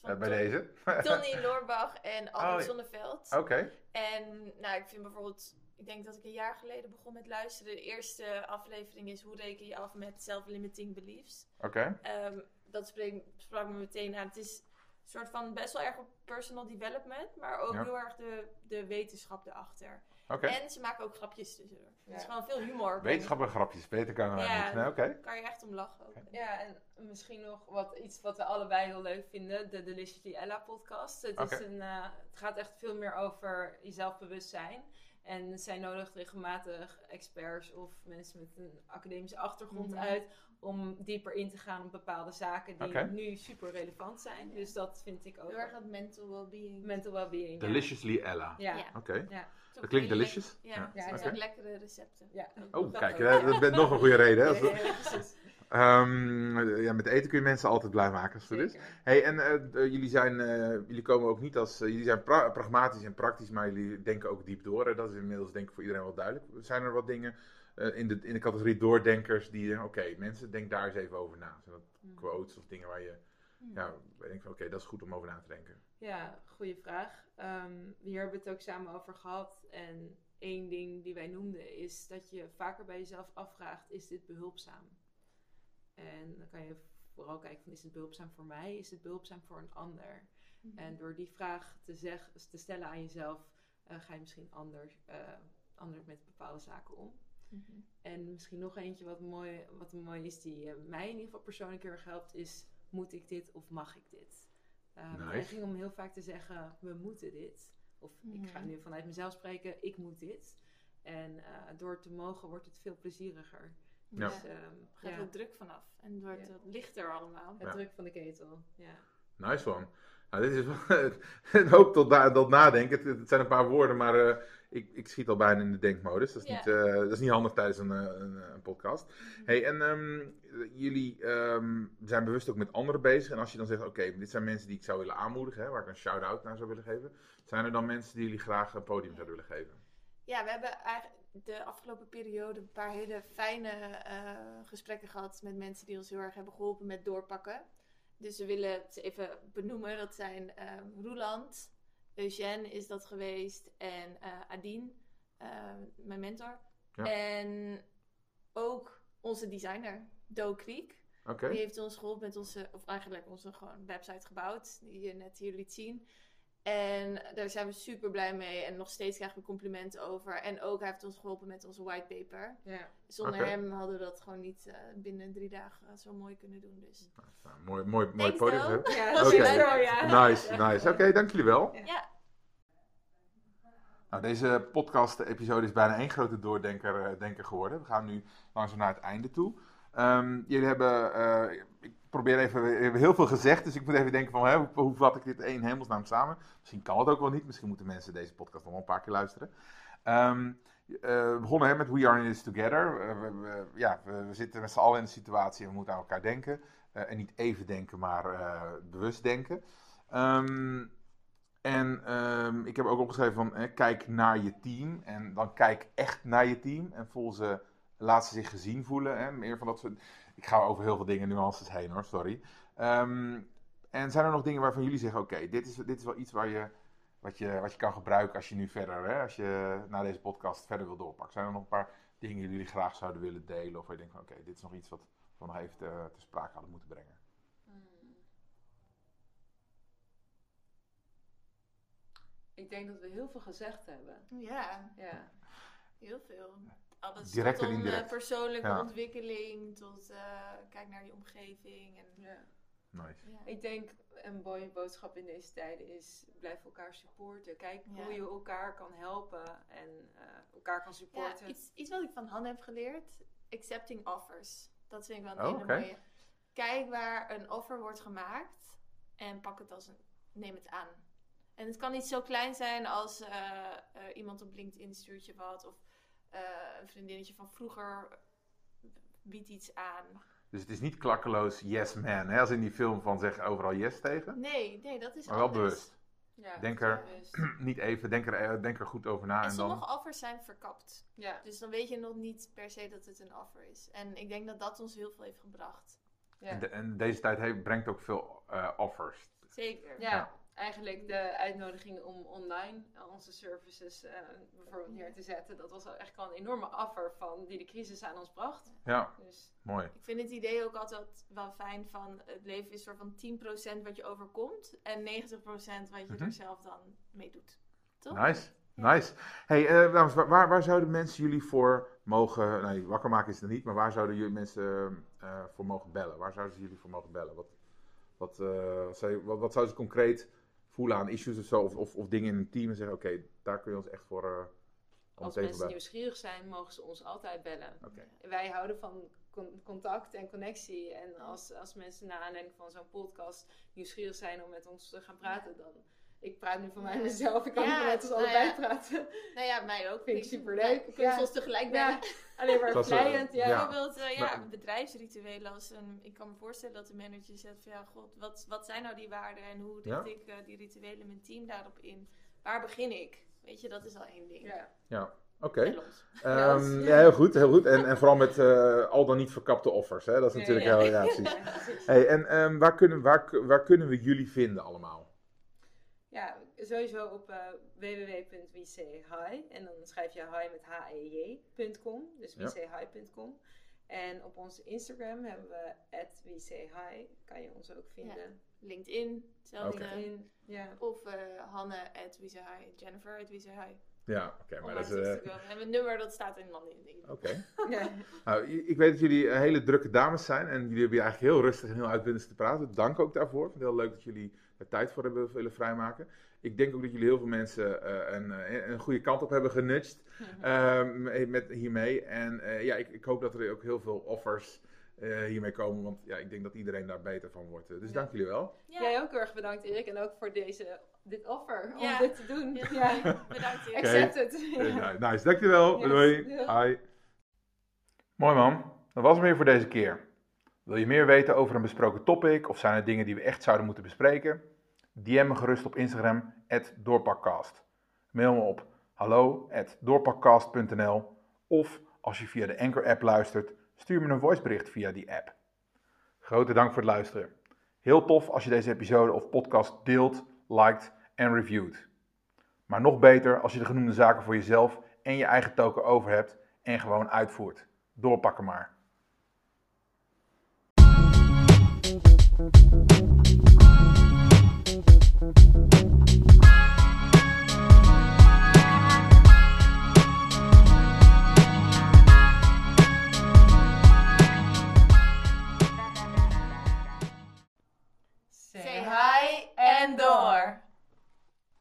Van Eh, bij deze? <laughs> Tony Loorbach en Albert Oh. Zonneveld. Oké, En nou, ik vind bijvoorbeeld, ik denk dat ik een jaar geleden begon met luisteren. De eerste aflevering is hoe reken je af met self-limiting beliefs. oké. Ehm, dat spreek, sprak me meteen aan. Het is soort van best wel erg op personal development, maar ook Ja. heel erg de, de wetenschap erachter. Oké. En ze maken ook grapjes tussendoor. Het is gewoon veel humor. Wetenschap en grapjes, beter kan er Ja. niet. Nee, oké. Daar kan je echt om lachen. Ook. Ja, en misschien nog wat, iets wat we allebei heel leuk vinden, de Deliciously Ella podcast. Het, is Oké. een, eh, het gaat echt veel meer over je zelfbewustzijn. En zij nodigt regelmatig experts of mensen met een academische achtergrond Mhm. uit om dieper in te gaan op bepaalde zaken die nu super relevant zijn. Dus dat vind ik ook Heel erg aan mental well-being. mental well-being. ja. Deliciously Ella. Ja. Ja. Oké. Dat klinkt delicious. Ja, Ja. het zijn lekkere recepten. Ja. Oh, Dat kijk, ook. hè, dat is nog een goede <laughs> reden. Hè? Dat- precies. Ehm, ja, met eten kun je mensen altijd blij maken als het is. Hey, en eh, d- jullie, zijn, eh, jullie komen ook niet als. eh, jullie zijn pra- pragmatisch en praktisch, maar jullie denken ook diep door. Hè? Dat is inmiddels denk ik voor iedereen wel duidelijk. Zijn er wat dingen eh, in, de, in de categorie doordenkers die. Oké, mensen, denk daar eens even over na. Zijn dat Hmm. quotes of dingen waar je. Hmm. Ja, van oké, dat is goed om over na te denken. Ja, goede vraag. Ehm, hier hebben we het ook samen over gehad. En één ding die wij noemden is dat je vaker bij jezelf afvraagt: is dit behulpzaam? En dan kan je vooral kijken: van, is het behulpzaam voor mij? Is het behulpzaam voor een ander? Mhm. En door die vraag te, zeg, te stellen aan jezelf, eh, ga je misschien anders, eh, anders met bepaalde zaken om. Mhm. En misschien nog eentje wat mooi, wat mooi is, die eh, mij in ieder geval persoonlijk heel erg helpt, is: moet ik dit of mag ik dit? Um, Nice. Het ging om heel vaak te zeggen: we moeten dit. Of ik ga Mhm. nu vanuit mezelf spreken: ik moet dit. En eh, door het te mogen wordt het veel plezieriger. Ja. Dus, ehm, Gaat ja, er druk vanaf. En het wordt Ja. lichter allemaal. het Ja. druk van de ketel. Ja. Nice one. Nou, dit is wel <laughs> een hoop tot, na- tot nadenken. Het, het zijn een paar woorden, maar eh, ik, ik schiet al bijna in de denkmodus. Dat is, niet, eh, dat is niet handig tijdens een, eh, een, een podcast. Mhm. Hey, en ehm, jullie ehm, zijn bewust ook met anderen bezig. En als je dan zegt, oké, dit zijn mensen die ik zou willen aanmoedigen, hè, waar ik een shout-out naar zou willen geven. Zijn er dan mensen die jullie graag een podium zouden willen geven? Ja, we hebben eigenlijk de afgelopen periode een paar hele fijne gesprekken gehad met mensen die ons heel erg hebben geholpen met doorpakken. Dus we willen het even benoemen. Dat zijn ehm Roeland, Eugène is dat geweest en eh Adine, eh, mijn mentor. Ja. En ook onze designer, Do Kriek. Die heeft ons geholpen met onze, of eigenlijk onze gewoon website gebouwd, die je net hier liet zien. En daar zijn we super blij mee en nog steeds krijgen we complimenten over. En ook hij heeft ons geholpen met onze whitepaper. Ja. Zonder hem hadden we dat gewoon niet eh, binnen drie dagen zo mooi kunnen doen. Dus. nou, mooi, mooi, mooi podium. Hè? Ja, Oké. dat is zo, ja. Nice, nice. Oké, dank jullie wel. Ja, Nou, deze podcast-episode is bijna één grote doordenker eh, denker geworden. We gaan nu langzaam naar het einde toe. Ehm, jullie hebben, eh, ik probeer even, we hebben heel veel gezegd, dus ik moet even denken van, hè, hoe, vat ik dit in hemelsnaam samen? Misschien kan het ook wel niet, misschien moeten mensen deze podcast nog wel een paar keer luisteren. Ehm, eh, we begonnen hè, met We Are In This Together. Eh, we, we- ja, we, we zitten met z'n allen in de situatie en we moeten aan elkaar denken. Eh, en niet even denken, maar bewust denken. Ehm, en ehm, ik heb ook opgeschreven van kijk naar je team. En dan kijk echt naar je team. En voel ze, laat ze zich gezien voelen. Hè? Meer van dat soort. Ik ga over heel veel dingen nuances heen hoor, sorry. Ehm, en zijn er nog dingen waarvan jullie zeggen: oké, dit, is, dit is wel iets waar je, wat, je, wat je kan gebruiken als je nu verder, hè, als je na deze podcast verder wil doorpakken? Zijn er nog een paar dingen die jullie graag zouden willen delen? Of waar je denkt: van oké, dit is nog iets wat we nog even te, te sprake hadden moeten brengen? Ik denk dat we heel veel gezegd hebben. ja, Ja. heel veel. Alles Direct tot eh, persoonlijke Ja. ontwikkeling, tot eh, kijk naar je omgeving. En, ja. Nice. ja. Ik denk een mooie boodschap in deze tijden is: blijf elkaar supporten. Kijk Ja. hoe je elkaar kan helpen en eh, elkaar kan Ja, supporten. iets, iets wat ik van Han heb geleerd. Accepting offers. Dat vind ik wel een Oh, mooie. Kijk waar een offer wordt gemaakt. En pak het als een... Neem het aan. En het kan niet zo klein zijn als iemand op LinkedIn stuurt je wat. Of eh, een vriendinnetje van vroeger biedt iets aan. Dus het is niet klakkeloos yes man, hè? als in die film van zeg overal yes tegen. Nee, nee, dat is Maar wel anders. bewust. ja, Denk er- bewust. <clears throat> niet even, denk er, eh, denk er goed over na En en dan... sommige offers zijn verkapt. Ja, Dus dan weet je nog niet per se dat het een offer is. En ik denk dat dat ons heel veel heeft gebracht. ja. En, de- en deze tijd heeft, brengt ook veel eh, offers. Zeker. Ja, Ja. Eigenlijk de uitnodiging om online eh, onze services eh, bijvoorbeeld neer te zetten. Dat was echt wel een enorme offer van die de crisis aan ons bracht. Ja, Dus mooi. Ik vind het idee ook altijd wel fijn van het leven is soort van 10% wat je overkomt en 90% wat je Mhm. er zelf dan mee doet. Toch? Nice, nice. Hey, eh, dames, waar, waar, zouden mensen jullie voor mogen... Nee, wakker maken is het niet, maar waar zouden jullie mensen eh, voor mogen bellen? Waar zouden ze jullie voor mogen bellen? Wat, wat, eh, wat, zou je- wat, wat zouden ze concreet voelen aan issues of zo? Of, of, of dingen in een team en zeggen, oké, daar kun je ons echt voor... eh als mensen bellen. nieuwsgierig zijn, mogen ze ons altijd bellen. Wij houden van con- contact en connectie. En als, als mensen na aanleiding van zo'n podcast nieuwsgierig zijn om met ons te gaan praten, dan. Ik praat nu van mij mezelf, ik kan Ja, niet met ons nou allebei ja. praten. Nou ja, mij ook. Vind ik superleuk. Kunnen Ja. soms tegelijk bellen. alleen maar eh, vlijend. Ja. ja. Bijvoorbeeld, eh, ja, Maar- bedrijfsrituelen. Als een, ik kan me voorstellen dat de manager zegt van ja, god, wat, wat zijn nou die waarden en hoe Ja. richt ik eh, die rituelen mijn team daarop in? Waar begin ik? Weet je, dat is al één ding. Ja. Oké. Ons. Ehm, Ja. heel goed, heel goed. En, en vooral met eh, al dan niet verkapte offers. Hè? Dat is natuurlijk ja. heel... Ja, precies. Ja, precies. Hey, en ehm, waar, kunnen, waar, waar kunnen we jullie vinden allemaal? Sowieso op eh www.wechi en dan schrijf je hi met h-e-j.com, dus Ja. wechi.com. En op onze Instagram hebben we @wechi, kan je ons ook vinden. LinkedIn, hetzelfde. In, ja. Of eh Hanne at Jennifer at. Ja, oké. Maar dat is... Instagram. En mijn nummer, dat staat in de landing. Oké. <laughs> ja. Nou, ik weet dat jullie eh, hele drukke dames zijn en jullie hebben hier eigenlijk heel rustig en heel uitwindend te praten. Dank ook daarvoor. Ik vind het heel leuk dat jullie er tijd voor hebben willen vrijmaken. Ik denk ook dat jullie heel veel mensen eh, een, eh, een goede kant op hebben genudged <laughs> ehm, met hiermee. En eh, ja, ik, ik hoop dat er ook heel veel offers eh, hiermee komen, want ja, ik denk dat iedereen daar beter van wordt. Dus Ja. dank jullie wel. Ja, Jij ook heel erg bedankt Erik en ook voor deze, dit offer Ja. om dit te doen. Ja. <laughs> Bedankt. Erik. accept it. Ja. Nice, dankjewel. Yes, Doei. doei. Hi. Mooi man, dat was het weer voor deze keer. Wil je meer weten over een besproken topic of zijn er dingen die we echt zouden moeten bespreken? DM me gerust op Instagram, doorpakcast. Mail me op hallo@doorpakcast.nl of als je via de Anchor app luistert, stuur me een voicebericht via die app. Grote dank voor het luisteren. Heel tof als je deze episode of podcast deelt, liked en reviewt. Maar nog beter als je de genoemde zaken voor jezelf en je eigen token over hebt en gewoon uitvoert. Doorpakken maar. Say hi and door.